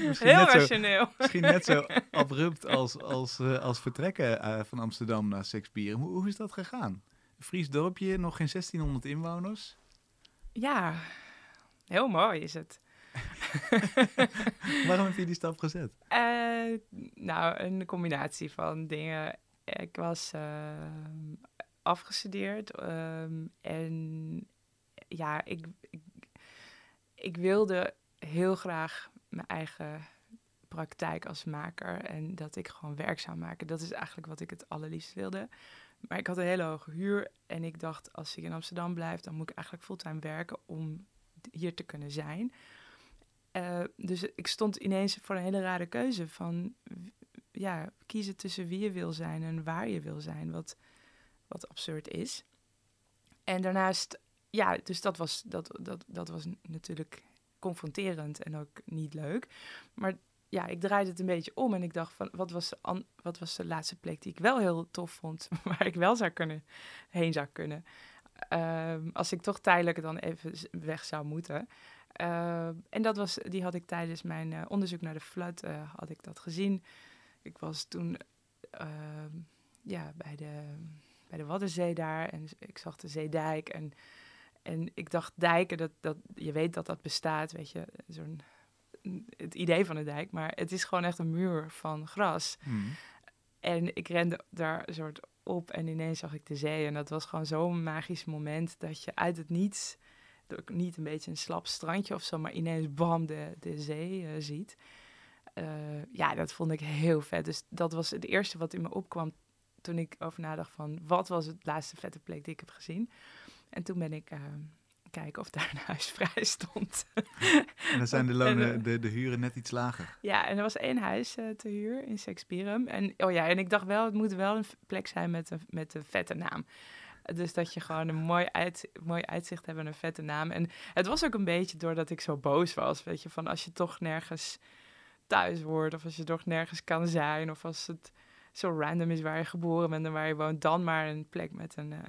Misschien Heel net rationeel. Zo, misschien net zo abrupt als, als, uh, als vertrekken uh, van Amsterdam naar Sexbierum. Hoe, hoe is dat gegaan? Een Fries dorpje, nog geen 1600 inwoners? Ja, Heel mooi is het. Waarom heb je die stap gezet? Uh, nou, een combinatie van dingen. Ik was afgestudeerd um, en ja, ik, ik, ik, wilde heel graag mijn eigen praktijk als maker en dat ik gewoon werk zou maken. Dat is eigenlijk wat ik het allerliefst wilde. Maar ik had een hele hoge huur en ik dacht, als ik in Amsterdam blijf, dan moet ik eigenlijk fulltime werken om hier te kunnen zijn. Uh, dus ik stond ineens voor een hele rare keuze van ja, kiezen tussen wie je wil zijn en waar je wil zijn, wat, wat absurd is. En daarnaast, ja, dus dat was, dat, dat, dat was natuurlijk confronterend en ook niet leuk. Maar ja, ik draaide het een beetje om en ik dacht van wat was de, wat was de laatste plek die ik wel heel tof vond, waar ik wel zou kunnen heen zou kunnen. Ehm, als ik toch tijdelijk dan even weg zou moeten. Eh, en dat was, die had ik tijdens mijn eh, onderzoek naar de flood eh, had ik dat gezien. Ik was toen ehm, ja, bij, de, bij de Waddenzee daar en ik zag de zeedijk. En, en ik dacht, dijken, dat, dat, je weet dat dat bestaat, weet je, zo'n het idee van een dijk. Maar het is gewoon echt een muur van gras. Hmm. En ik rende daar een soort op en ineens zag ik de zee. En dat was gewoon zo'n magisch moment dat je uit het niets, niet een beetje een slap strandje of zo, maar ineens bam de, de zee eh, ziet. Eh, ja, dat vond ik heel vet. Dus dat was het eerste wat in me opkwam toen ik over nadacht van wat was het laatste vette plek die ik heb gezien. En toen ben ik eh, kijken of daar een huis vrij stond. En dan zijn de En, lonen, eh, de, de huren net iets lager. Ja, en er was één huis eh, te huur in Sexpirum. En, oh ja, en ik dacht wel, het moet wel een plek zijn met een, met een vette naam. Dus dat je gewoon een mooi, uit, mooi uitzicht hebt en een vette naam. En het was ook een beetje doordat ik zo boos was. Weet je, van als je toch nergens thuis wordt. Of als je toch nergens kan zijn. Of als het zo random is waar je geboren bent en waar je woont. Dan maar een plek met een eh,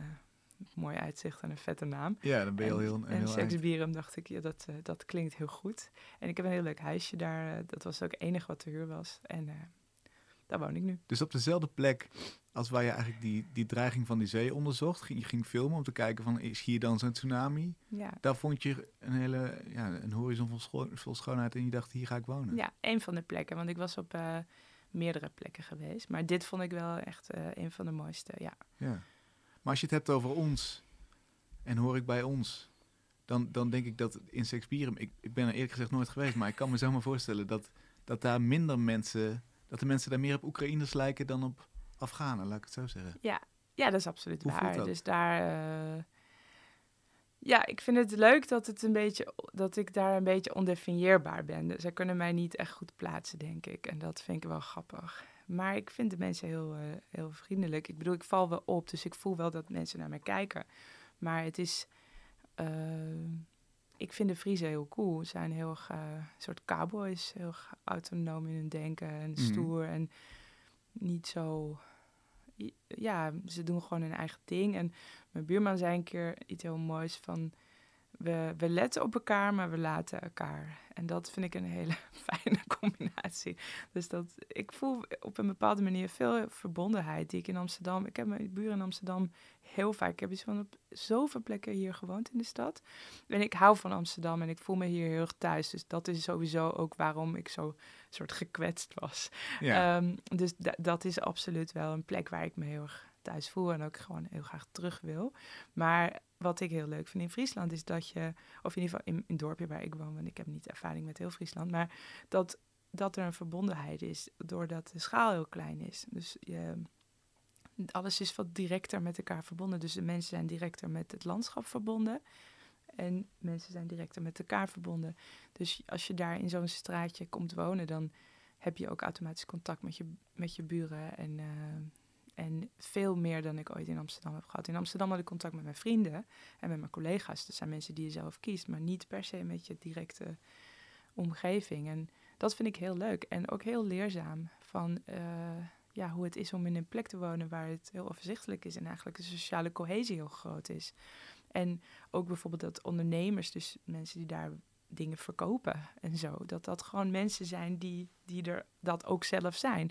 mooi uitzicht en een vette naam. Ja, dan ben je al heel, een en heel dacht ik, ja, dat, eh, dat klinkt heel goed. En ik heb een heel leuk huisje daar. eh, dat was ook het enige wat te huur was. En eh, daar woon ik nu. Dus op dezelfde plek als waar je eigenlijk die, die dreiging van die zee onderzocht, ging, je ging filmen om te kijken van is hier dan zo'n tsunami? Ja. Daar vond je een hele ja, een horizon vol, scho- vol schoonheid en je dacht hier ga ik wonen. ja, een van de plekken. Want ik was op meerdere plekken geweest. Maar dit vond ik wel echt een van de mooiste. Ja. Ja. Maar als je het hebt over ons en hoor ik bij ons, dan, dan denk ik dat in Sexpirum, ik, ik ben er eerlijk gezegd nooit geweest, maar ik kan me zomaar voorstellen dat, dat daar minder mensen, dat de mensen daar meer op Oekraïners lijken dan op Afghanen, laat ik het zo zeggen. Ja, ja, dat is absoluut Hoe waar. Dus daar. eh, ja, ik vind het leuk dat, het een beetje, dat ik daar een beetje ondefinieerbaar ben. Dus zij kunnen mij niet echt goed plaatsen, denk ik. En dat vind ik wel grappig. Maar ik vind de mensen heel, eh, heel vriendelijk. Ik bedoel, ik val wel op, dus ik voel wel dat mensen naar mij kijken. Maar het is. eh, ik vind de Friese heel cool. Ze zijn heel eh, een soort cowboys, heel autonoom in hun denken en Mhm. stoer en niet zo ja, ze doen gewoon hun eigen ding. En mijn buurman zei een keer iets heel moois van... We, we letten op elkaar, maar we laten elkaar. En dat vind ik een hele fijne combinatie. Dus dat, ik voel op een bepaalde manier veel verbondenheid die ik in Amsterdam... Ik heb mijn buren in Amsterdam heel vaak... Ik heb iets van op zoveel plekken hier gewoond in de stad. En ik hou van Amsterdam en ik voel me hier heel erg thuis. Dus dat is sowieso ook waarom ik zo soort gekwetst was. Ja, Ehm, dus da- dat is absoluut wel een plek waar ik me heel erg thuis voel en ook gewoon heel graag terug wil. Maar wat ik heel leuk vind in Friesland is dat je, of in ieder geval in, in het dorpje waar ik woon, want ik heb niet ervaring met heel Friesland, maar dat, dat er een verbondenheid is doordat de schaal heel klein is. Dus je, alles is wat directer met elkaar verbonden. Dus de mensen zijn directer met het landschap verbonden. En mensen zijn directer met elkaar verbonden. Dus als je daar in zo'n straatje komt wonen, dan heb je ook automatisch contact met je, met je buren. En, eh, en veel meer dan ik ooit in Amsterdam heb gehad. In Amsterdam had ik contact met mijn vrienden en met mijn collega's. Dat zijn mensen die je zelf kiest, maar niet per se met je directe omgeving. En dat vind ik heel leuk en ook heel leerzaam. Van eh, ja, hoe het is om in een plek te wonen waar het heel overzichtelijk is en eigenlijk de sociale cohesie heel groot is. En ook bijvoorbeeld dat ondernemers, dus mensen die daar dingen verkopen en zo. Dat dat gewoon mensen zijn die, die er dat ook zelf zijn.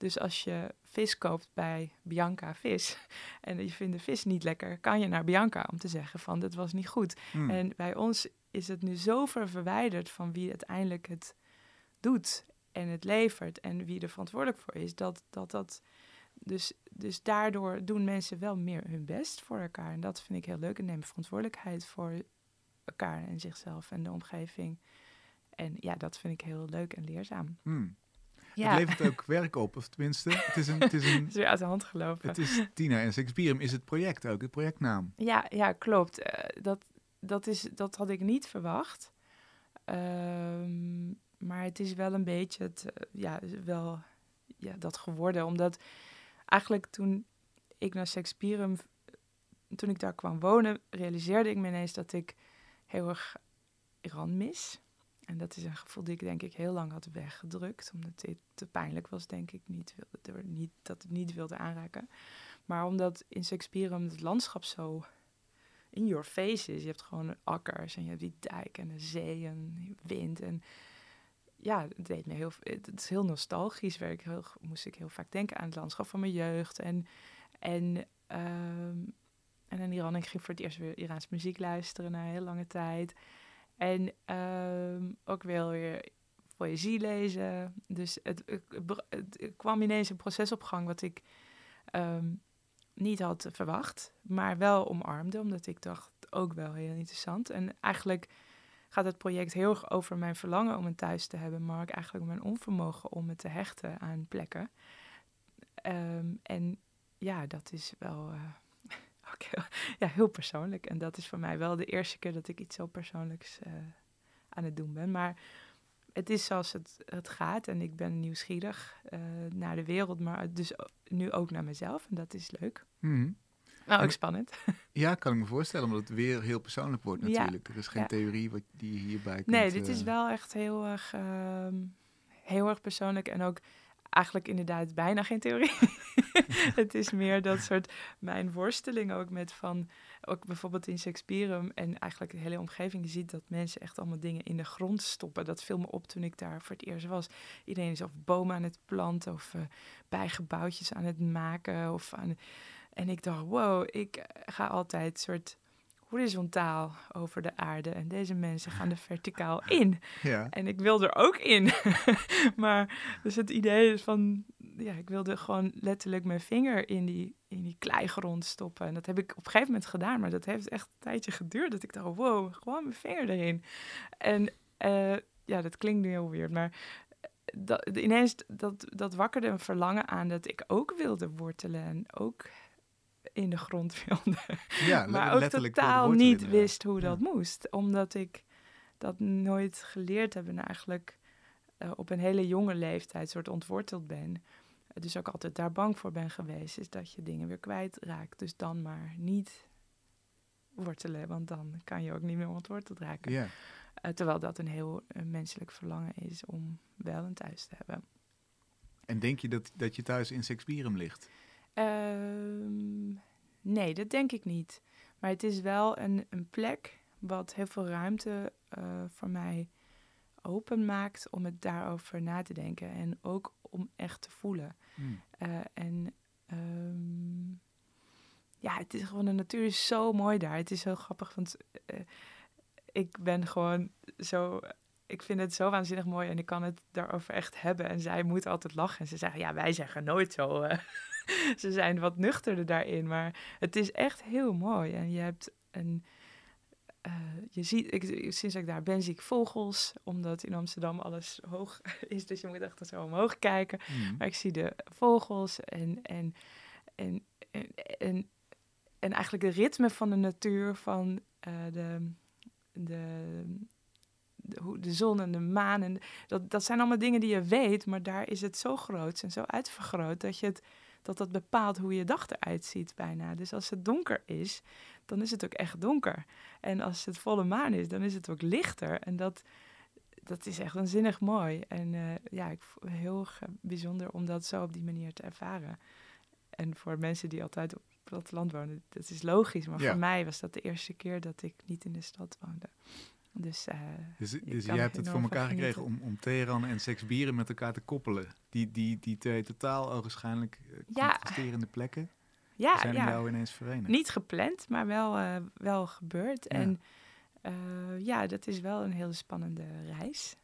Dus als je vis koopt bij Bianca Vis en je vindt de vis niet lekker, kan je naar Bianca om te zeggen van dat was niet goed. Hmm. En bij ons is het nu zo ver verwijderd van wie uiteindelijk het doet en het levert en wie er verantwoordelijk voor is, dat dat. dat dus, dus daardoor doen mensen wel meer hun best voor elkaar. En dat vind ik heel leuk en nemen verantwoordelijkheid voor elkaar en zichzelf en de omgeving. En ja, dat vind ik heel leuk en leerzaam. Hmm. Ja, Het levert ook werk op, of tenminste, het is een, het is een, is weer uit de hand gelopen. het is Tina en Sexpirum is het project ook, het projectnaam. Ja, ja klopt. Eh, dat, dat, is, dat had ik niet verwacht. Ehm, maar het is wel een beetje het, eh, ja, wel, ja, dat geworden. Omdat eigenlijk toen ik naar Sexpirum, toen ik daar kwam wonen, realiseerde ik me ineens dat ik heel erg Iran mis. En dat is een gevoel die ik denk ik heel lang had weggedrukt. Omdat dit te pijnlijk was, denk ik. Niet, wilde, niet, dat het niet wilde aanraken. Maar omdat in Sexpirum het landschap zo in your face is. Je hebt gewoon akkers en je hebt die dijk en de zee en wind. En ja, het deed me heel, het is heel nostalgisch. Werk, heel, moest ik heel vaak denken aan het landschap van mijn jeugd. En, en, um, en in Iran, ik ging voor het eerst weer Iraans muziek luisteren na een heel lange tijd. En um, ook wel weer poëzie lezen. Dus het, kwam ineens een proces op gang wat ik um, niet had verwacht, maar wel omarmde, omdat ik dacht ook wel heel interessant. En eigenlijk gaat het project heel erg over mijn verlangen om een thuis te hebben, maar ook eigenlijk mijn onvermogen om me te hechten aan plekken. Um, en ja, dat is wel uh, ook heel, ja, heel persoonlijk. En dat is voor mij wel de eerste keer dat ik iets zo persoonlijks uh, aan het doen ben. Maar het is zoals het, het gaat en ik ben nieuwsgierig uh, naar de wereld, maar dus nu ook naar mezelf en dat is leuk. Mm. Nou, ook spannend. Ja, kan ik me voorstellen, omdat het weer heel persoonlijk wordt natuurlijk. Ja, er is geen ja. theorie wat die hierbij kunt... Nee, dit is uh, wel echt heel erg, uh, heel erg persoonlijk en ook eigenlijk inderdaad bijna geen theorie. het is meer dat soort mijn worsteling ook met van ook bijvoorbeeld in Shakespeare en eigenlijk de hele omgeving, je ziet dat mensen echt allemaal dingen in de grond stoppen. Dat viel me op toen ik daar voor het eerst was. Iedereen is of bomen aan het planten of uh, bijgebouwtjes aan het maken. Of aan, en ik dacht, wow, ik ga altijd soort horizontaal over de aarde. En deze mensen gaan er verticaal in. Ja. En ik wil er ook in. maar dus het idee is van, ja, ik wilde gewoon letterlijk mijn vinger in die, in die kleigrond stoppen. En dat heb ik op een gegeven moment gedaan, maar dat heeft echt een tijdje geduurd. Dat ik dacht, wow, gewoon mijn vinger erin. En uh, ja, dat klinkt nu heel weird, maar dat, ineens dat, dat wakkerde een verlangen aan dat ik ook wilde wortelen en ook in de grond wilde. Ja, maar ook totaal niet wist hoe dat moest. Omdat ik dat nooit geleerd heb en eigenlijk uh, op een hele jonge leeftijd soort ontworteld ben. Dus ook altijd daar bang voor ben geweest, is dat je dingen weer kwijtraakt. Dus dan maar niet wortelen, want dan kan je ook niet meer ontworteld raken. Ja. Uh, terwijl dat een heel uh, menselijk verlangen is om wel een thuis te hebben. En denk je dat, dat je thuis in Sexpirum ligt? Uh, nee, dat denk ik niet. Maar het is wel een, een plek wat heel veel ruimte uh, voor mij openmaakt om het daarover na te denken. En ook om echt te voelen. Hmm. Uh, en um, ja, het is gewoon, de natuur is zo mooi daar. Het is zo grappig, want uh, ik ben gewoon zo ik vind het zo waanzinnig mooi en ik kan het daarover echt hebben. En zij moet altijd lachen. En ze zeggen, ja, wij zeggen nooit zo. Uh. ze zijn wat nuchterder daarin. Maar het is echt heel mooi. En je hebt een... Uh, je ziet, ik, sinds ik daar ben, zie ik vogels. Omdat in Amsterdam alles hoog is. Dus je moet echt zo omhoog kijken. Mm. Maar ik zie de vogels en... en, en, en, en, en eigenlijk de ritme van de natuur, van uh, de, de, de, de zon en de maan. En dat, dat zijn allemaal dingen die je weet, maar daar is het zo groot en zo uitvergroot dat je het, dat dat bepaalt hoe je dag eruit ziet bijna. Dus als het donker is, dan is het ook echt donker. En als het volle maan is, dan is het ook lichter. En dat, dat is echt waanzinnig mooi. En uh, ja, ik heel bijzonder om dat zo op die manier te ervaren. En voor mensen die altijd op het platteland wonen, dat is logisch. Maar Ja. voor mij was dat de eerste keer dat ik niet in de stad woonde. Dus, eh, Dus, dus kan jij hebt het voor elkaar gekregen om, om Teheran en Seksbieren met elkaar te koppelen. Die, die, die twee totaal ogenschijnlijk eh, Ja. contrasterende plekken ja, zijn ja. jou ineens verenigd. niet gepland, maar wel, eh, wel gebeurd. Ja. En ja, dat is wel een hele spannende reis.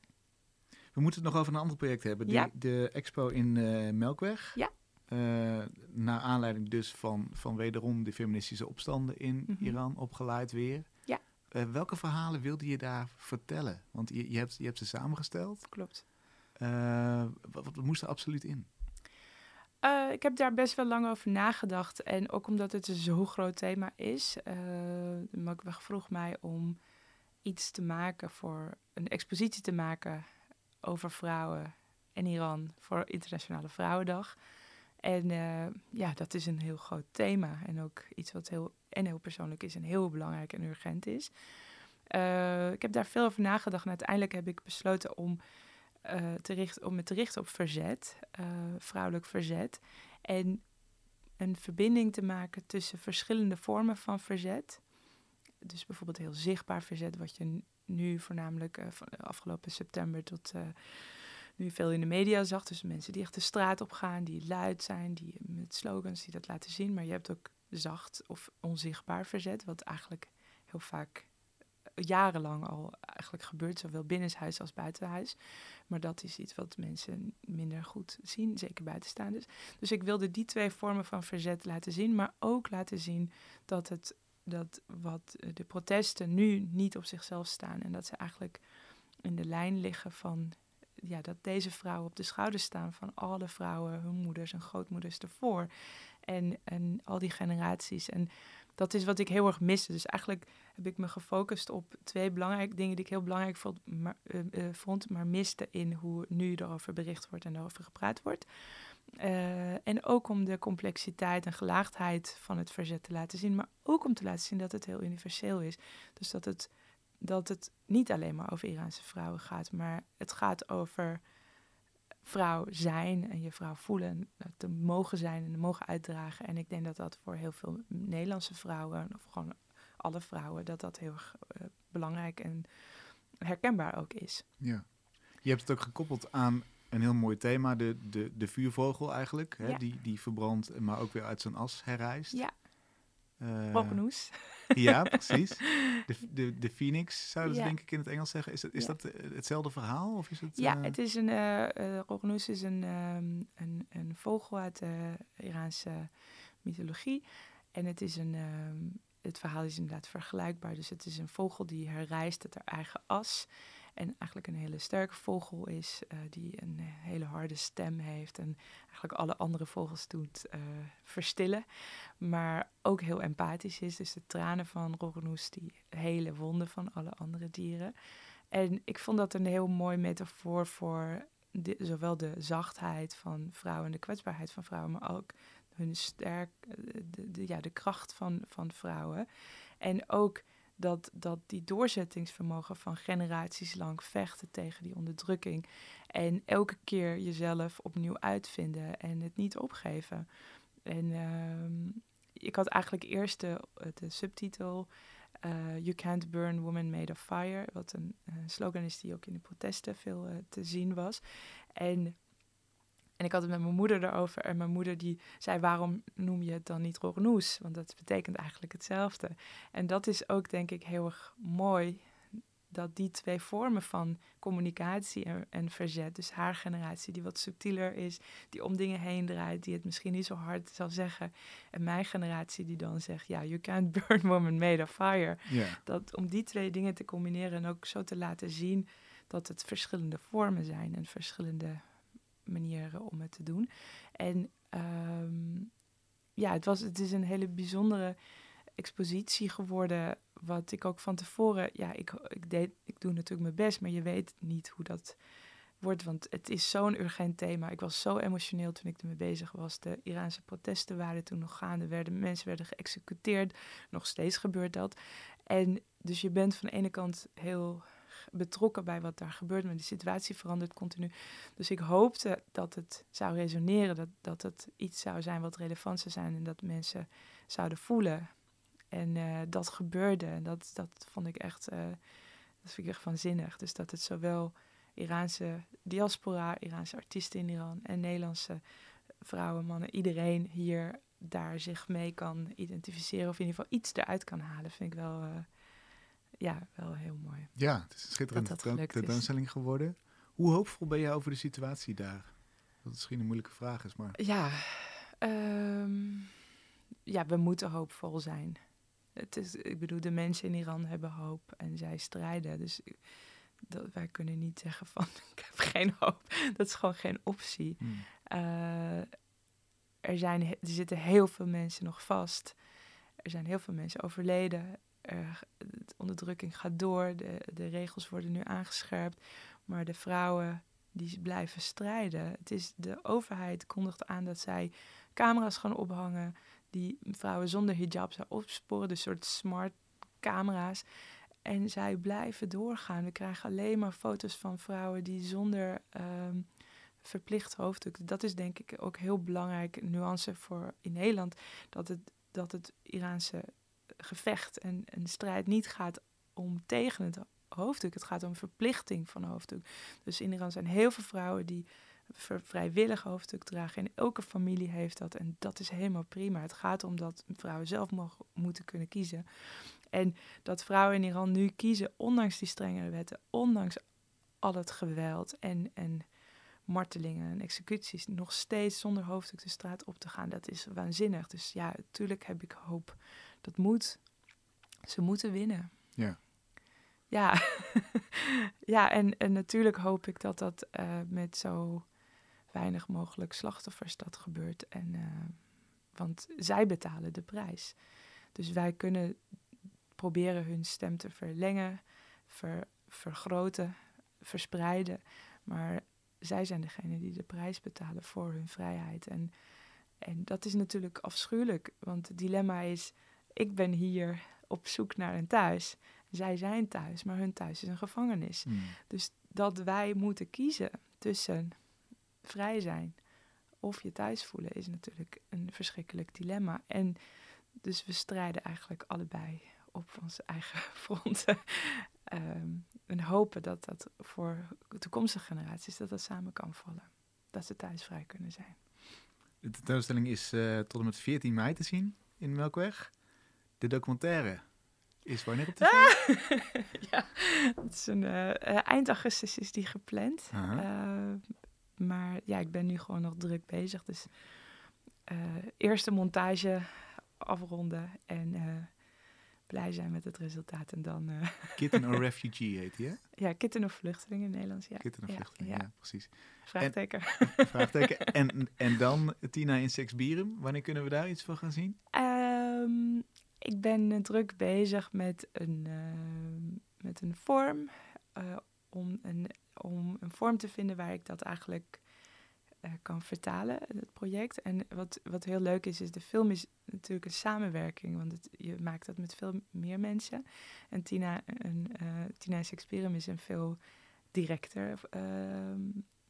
We moeten het nog over een ander project hebben. De, de expo in Melkweg. Ja. Naar aanleiding dus van, van wederom de feministische opstanden in Mhm. Iran, opgeleid weer. Eh, welke verhalen wilde je daar vertellen? Want je, je, hebt, je hebt ze samengesteld. Klopt. Eh, wat, wat moest er absoluut in? Eh, ik heb daar best wel lang over nagedacht. En ook omdat het een zo groot thema is. Melkweg vroeg mij om iets te maken voor een expositie te maken over vrouwen en Iran voor Internationale Vrouwendag. En eh, ja, dat is een heel groot thema. En ook iets wat heel, en heel persoonlijk is en heel belangrijk en urgent is. Eh, ik heb daar veel over nagedacht en uiteindelijk heb ik besloten om, eh, te richten, om me te richten op verzet, vrouwelijk verzet. En een verbinding te maken tussen verschillende vormen van verzet. dus bijvoorbeeld heel zichtbaar verzet, wat je nu voornamelijk van afgelopen september tot nu veel in de media zag. Dus mensen die echt de straat op gaan, die luid zijn, die met slogans die dat laten zien. Maar je hebt ook zacht of onzichtbaar verzet, wat eigenlijk heel vaak jarenlang al eigenlijk gebeurt, zowel binnenshuis als buitenhuis. Maar dat is iets wat mensen minder goed zien, zeker buitenstaanders. Dus ik wilde die twee vormen van verzet laten zien, maar ook laten zien dat, het, dat wat de protesten nu niet op zichzelf staan en dat ze eigenlijk in de lijn liggen van ja, dat deze vrouwen op de schouders staan van alle vrouwen, hun moeders en grootmoeders ervoor. En, en al die generaties. En dat is wat ik heel erg miste. Dus eigenlijk heb ik me gefocust op twee belangrijke dingen die ik heel belangrijk vond, maar, uh, uh, vond, maar miste in hoe nu erover bericht wordt en erover gepraat wordt. Uh, en ook om de complexiteit en gelaagdheid van het verzet te laten zien, maar ook om te laten zien dat het heel universeel is. Dus dat het, dat het niet alleen maar over Iraanse vrouwen gaat, maar het gaat over vrouw zijn en je vrouw voelen, te mogen zijn en te mogen uitdragen. En ik denk dat dat voor heel veel Nederlandse vrouwen, of gewoon alle vrouwen, dat dat heel erg uh, belangrijk en herkenbaar ook is. Ja, je hebt het ook gekoppeld aan een heel mooi thema, de, de, de vuurvogel eigenlijk, hè, Ja. die, die verbrandt, maar ook weer uit zijn as herrijst. Ja, Eh, Robbenhoes. Ja, precies. De, de, de phoenix zouden ze Ja. denk ik in het Engels zeggen. Is dat, is Ja. dat eh, hetzelfde verhaal? Of is het, Ja, eh, het is een, eh eh Roggenhoes is een, ehm, een, een vogel uit de Iraanse mythologie. En het is een, ehm, het verhaal is inderdaad vergelijkbaar. Dus het is een vogel die herrijst uit haar eigen as. En eigenlijk een hele sterke vogel is, eh, die een hele harde stem heeft. En eigenlijk alle andere vogels doet eh, verstillen. Maar ook heel empathisch is. Dus de tranen van Roggenhoes, die hele wonden van alle andere dieren. En ik vond dat een heel mooi metafoor voor zowel de zachtheid van vrouwen en de kwetsbaarheid van vrouwen, maar ook hun sterk, de, ja, de kracht van, van vrouwen. En ook dat, dat die doorzettingsvermogen van generaties lang vechten tegen die onderdrukking. En elke keer jezelf opnieuw uitvinden en het niet opgeven. En ehm, ik had eigenlijk eerst de, de subtitel eh, You Can't Burn Woman Made of Fire. Wat een slogan is die ook in de protesten veel eh, te zien was. En, en ik had het met mijn moeder erover. En mijn moeder die zei, waarom noem je het dan niet Rognoes? Want dat betekent eigenlijk hetzelfde. En dat is ook denk ik heel erg mooi. Dat die twee vormen van communicatie en, en verzet, dus haar generatie die wat subtieler is, die om dingen heen draait, die het misschien niet zo hard zal zeggen, en mijn generatie die dan zegt, ja, you can't burn woman made of fire dat om die twee dingen te combineren en ook zo te laten zien dat het verschillende vormen zijn en verschillende manieren om het te doen. En ehm, ja, het, was, het is een hele bijzondere expositie geworden, wat ik ook van tevoren, ja, ik, ik, deed, ik doe natuurlijk mijn best, maar je weet niet hoe dat wordt, want het is zo'n urgent thema. Ik was zo emotioneel toen ik ermee bezig was. De Iraanse protesten waren toen nog gaande, werden, mensen werden geëxecuteerd, nog steeds gebeurt dat. En dus je bent van de ene kant heel betrokken bij wat daar gebeurt, maar de situatie verandert continu. Dus ik hoopte dat het zou resoneren, dat, dat het iets zou zijn wat relevant zou zijn en dat mensen zouden voelen. En eh, dat gebeurde en dat, dat vond ik echt, eh, dat vind ik echt waanzinnig. Dus dat het zowel Iraanse diaspora, Iraanse artiesten in Iran en Nederlandse vrouwen, mannen, iedereen hier daar zich mee kan identificeren of in ieder geval iets eruit kan halen, vind ik wel, uh, ja, wel heel mooi. ja, het is een schitterende tentoonstelling geworden. Hoe hoopvol ben jij over de situatie daar? Dat misschien een moeilijke vraag is, maar... Ja, um, ja, we moeten hoopvol zijn. Het is, ik bedoel, de mensen in Iran hebben hoop en zij strijden. Dus dat, wij kunnen niet zeggen van ik heb geen hoop. Dat is gewoon geen optie. Hmm. Uh, er, zijn, er zitten heel veel mensen nog vast. Er zijn heel veel mensen overleden. De onderdrukking gaat door. De, de regels worden nu aangescherpt. Maar de vrouwen die blijven strijden. Het is, de overheid kondigt aan dat zij camera's gaan ophangen. Die vrouwen zonder hijab zou opsporen. Dus soort smart camera's. En zij blijven doorgaan. We krijgen alleen maar foto's van vrouwen die zonder um, verplicht hoofddoek. Dat is denk ik ook heel belangrijk nuance voor in Nederland. Dat het, dat het Iraanse gevecht en een strijd niet gaat om tegen het hoofdstuk. Het gaat om verplichting van hoofdstuk. Dus in Iran zijn heel veel vrouwen die vrijwillig hoofdstuk dragen. En elke familie heeft dat. En dat is helemaal prima. Het gaat om dat vrouwen zelf mogen, moeten kunnen kiezen. En dat vrouwen in Iran nu kiezen, ondanks die strengere wetten, ondanks al het geweld en, en martelingen en executies, nog steeds zonder hoofdstuk de straat op te gaan, dat is waanzinnig. Dus ja, natuurlijk heb ik hoop. Dat moet. Ze moeten winnen. Ja. Ja, ja en, en natuurlijk hoop ik dat dat uh, met zo weinig mogelijk slachtoffers dat gebeurt. En, uh, want zij betalen de prijs. Dus wij kunnen proberen hun stem te verlengen, ver, vergroten, verspreiden. Maar zij zijn degene die de prijs betalen voor hun vrijheid. En, en dat is natuurlijk afschuwelijk, want het dilemma is: ik ben hier op zoek naar een thuis. Zij zijn thuis, maar hun thuis is een gevangenis. Hmm. Dus dat wij moeten kiezen tussen vrij zijn of je thuis voelen is natuurlijk een verschrikkelijk dilemma. En dus we strijden eigenlijk allebei op onze eigen fronten. um, en hopen dat dat voor toekomstige generaties dat dat samen kan vallen. Dat ze thuis vrij kunnen zijn. De tentoonstelling is uh, tot en met 14 mei te zien in Melkweg. De documentaire is wanneer op tv? Ah! ja, het is een, uh, eind augustus is die gepland. Uh, maar ja, ik ben nu gewoon nog druk bezig. Dus eerste montage afronden en blij zijn met het resultaat. En dan. Kitten or Refugee heet die, hè? Ja, Kitten of Vluchteling in Nederlands, ja. Kitten of Vluchteling, ja, precies. Vraagteken. En, vraagteken. en, en dan Tina in Sexbierum. Wanneer kunnen we daar iets van gaan zien? Ik ben uh, druk bezig met een, uh, met een vorm. om, een, om een vorm te vinden waar ik dat eigenlijk kan vertalen, het project. En wat, wat heel leuk is, is de film is natuurlijk een samenwerking, want je maakt dat met veel meer mensen. En Tina, een, uh, Tina Sexperum is een veel directer, uh,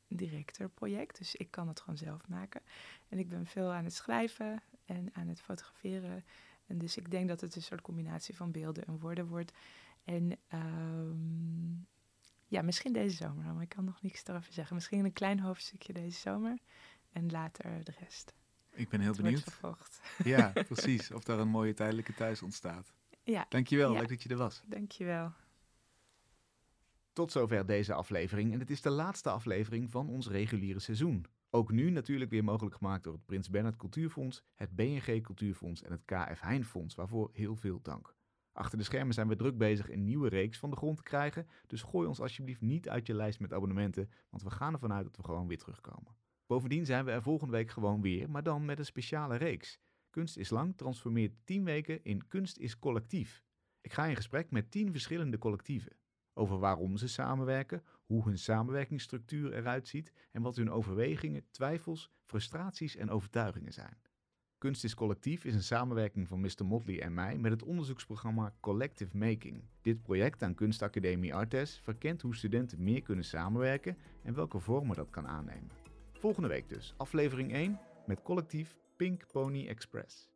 directer project, dus ik kan het gewoon zelf maken. En ik ben veel aan het schrijven en aan het fotograferen. En dus ik denk dat het een soort combinatie van beelden en woorden wordt. En um, ja, misschien deze zomer, maar ik kan nog niks erover zeggen. Misschien een klein hoofdstukje deze zomer en later de rest. Ik ben heel benieuwd. Ja, precies. Of daar een mooie tijdelijke thuis ontstaat. Ja. Dankjewel, leuk dat je er was. Dankjewel. Tot zover deze aflevering en het is de laatste aflevering van ons reguliere seizoen. Ook nu natuurlijk weer mogelijk gemaakt door het Prins Bernhard Cultuurfonds, het BNG Cultuurfonds en het KF Heijn Fonds, waarvoor heel veel dank. Achter de schermen zijn we druk bezig een nieuwe reeks van de grond te krijgen, dus gooi ons alsjeblieft niet uit je lijst met abonnementen, want we gaan ervan uit dat we gewoon weer terugkomen. Bovendien zijn we er volgende week gewoon weer, maar dan met een speciale reeks. Kunst is Lang transformeert 10 weken in Kunst is Collectief. Ik ga in gesprek met 10 verschillende collectieven. Over waarom ze samenwerken, hoe hun samenwerkingsstructuur eruit ziet en wat hun overwegingen, twijfels, frustraties en overtuigingen zijn. Kunst is Collectief is een samenwerking van Mr. Motley en mij met het onderzoeksprogramma Collective Making. Dit project aan Kunstacademie Artes verkent hoe studenten meer kunnen samenwerken en welke vormen dat kan aannemen. Volgende week dus, aflevering 1 met collectief Pink Pony Express.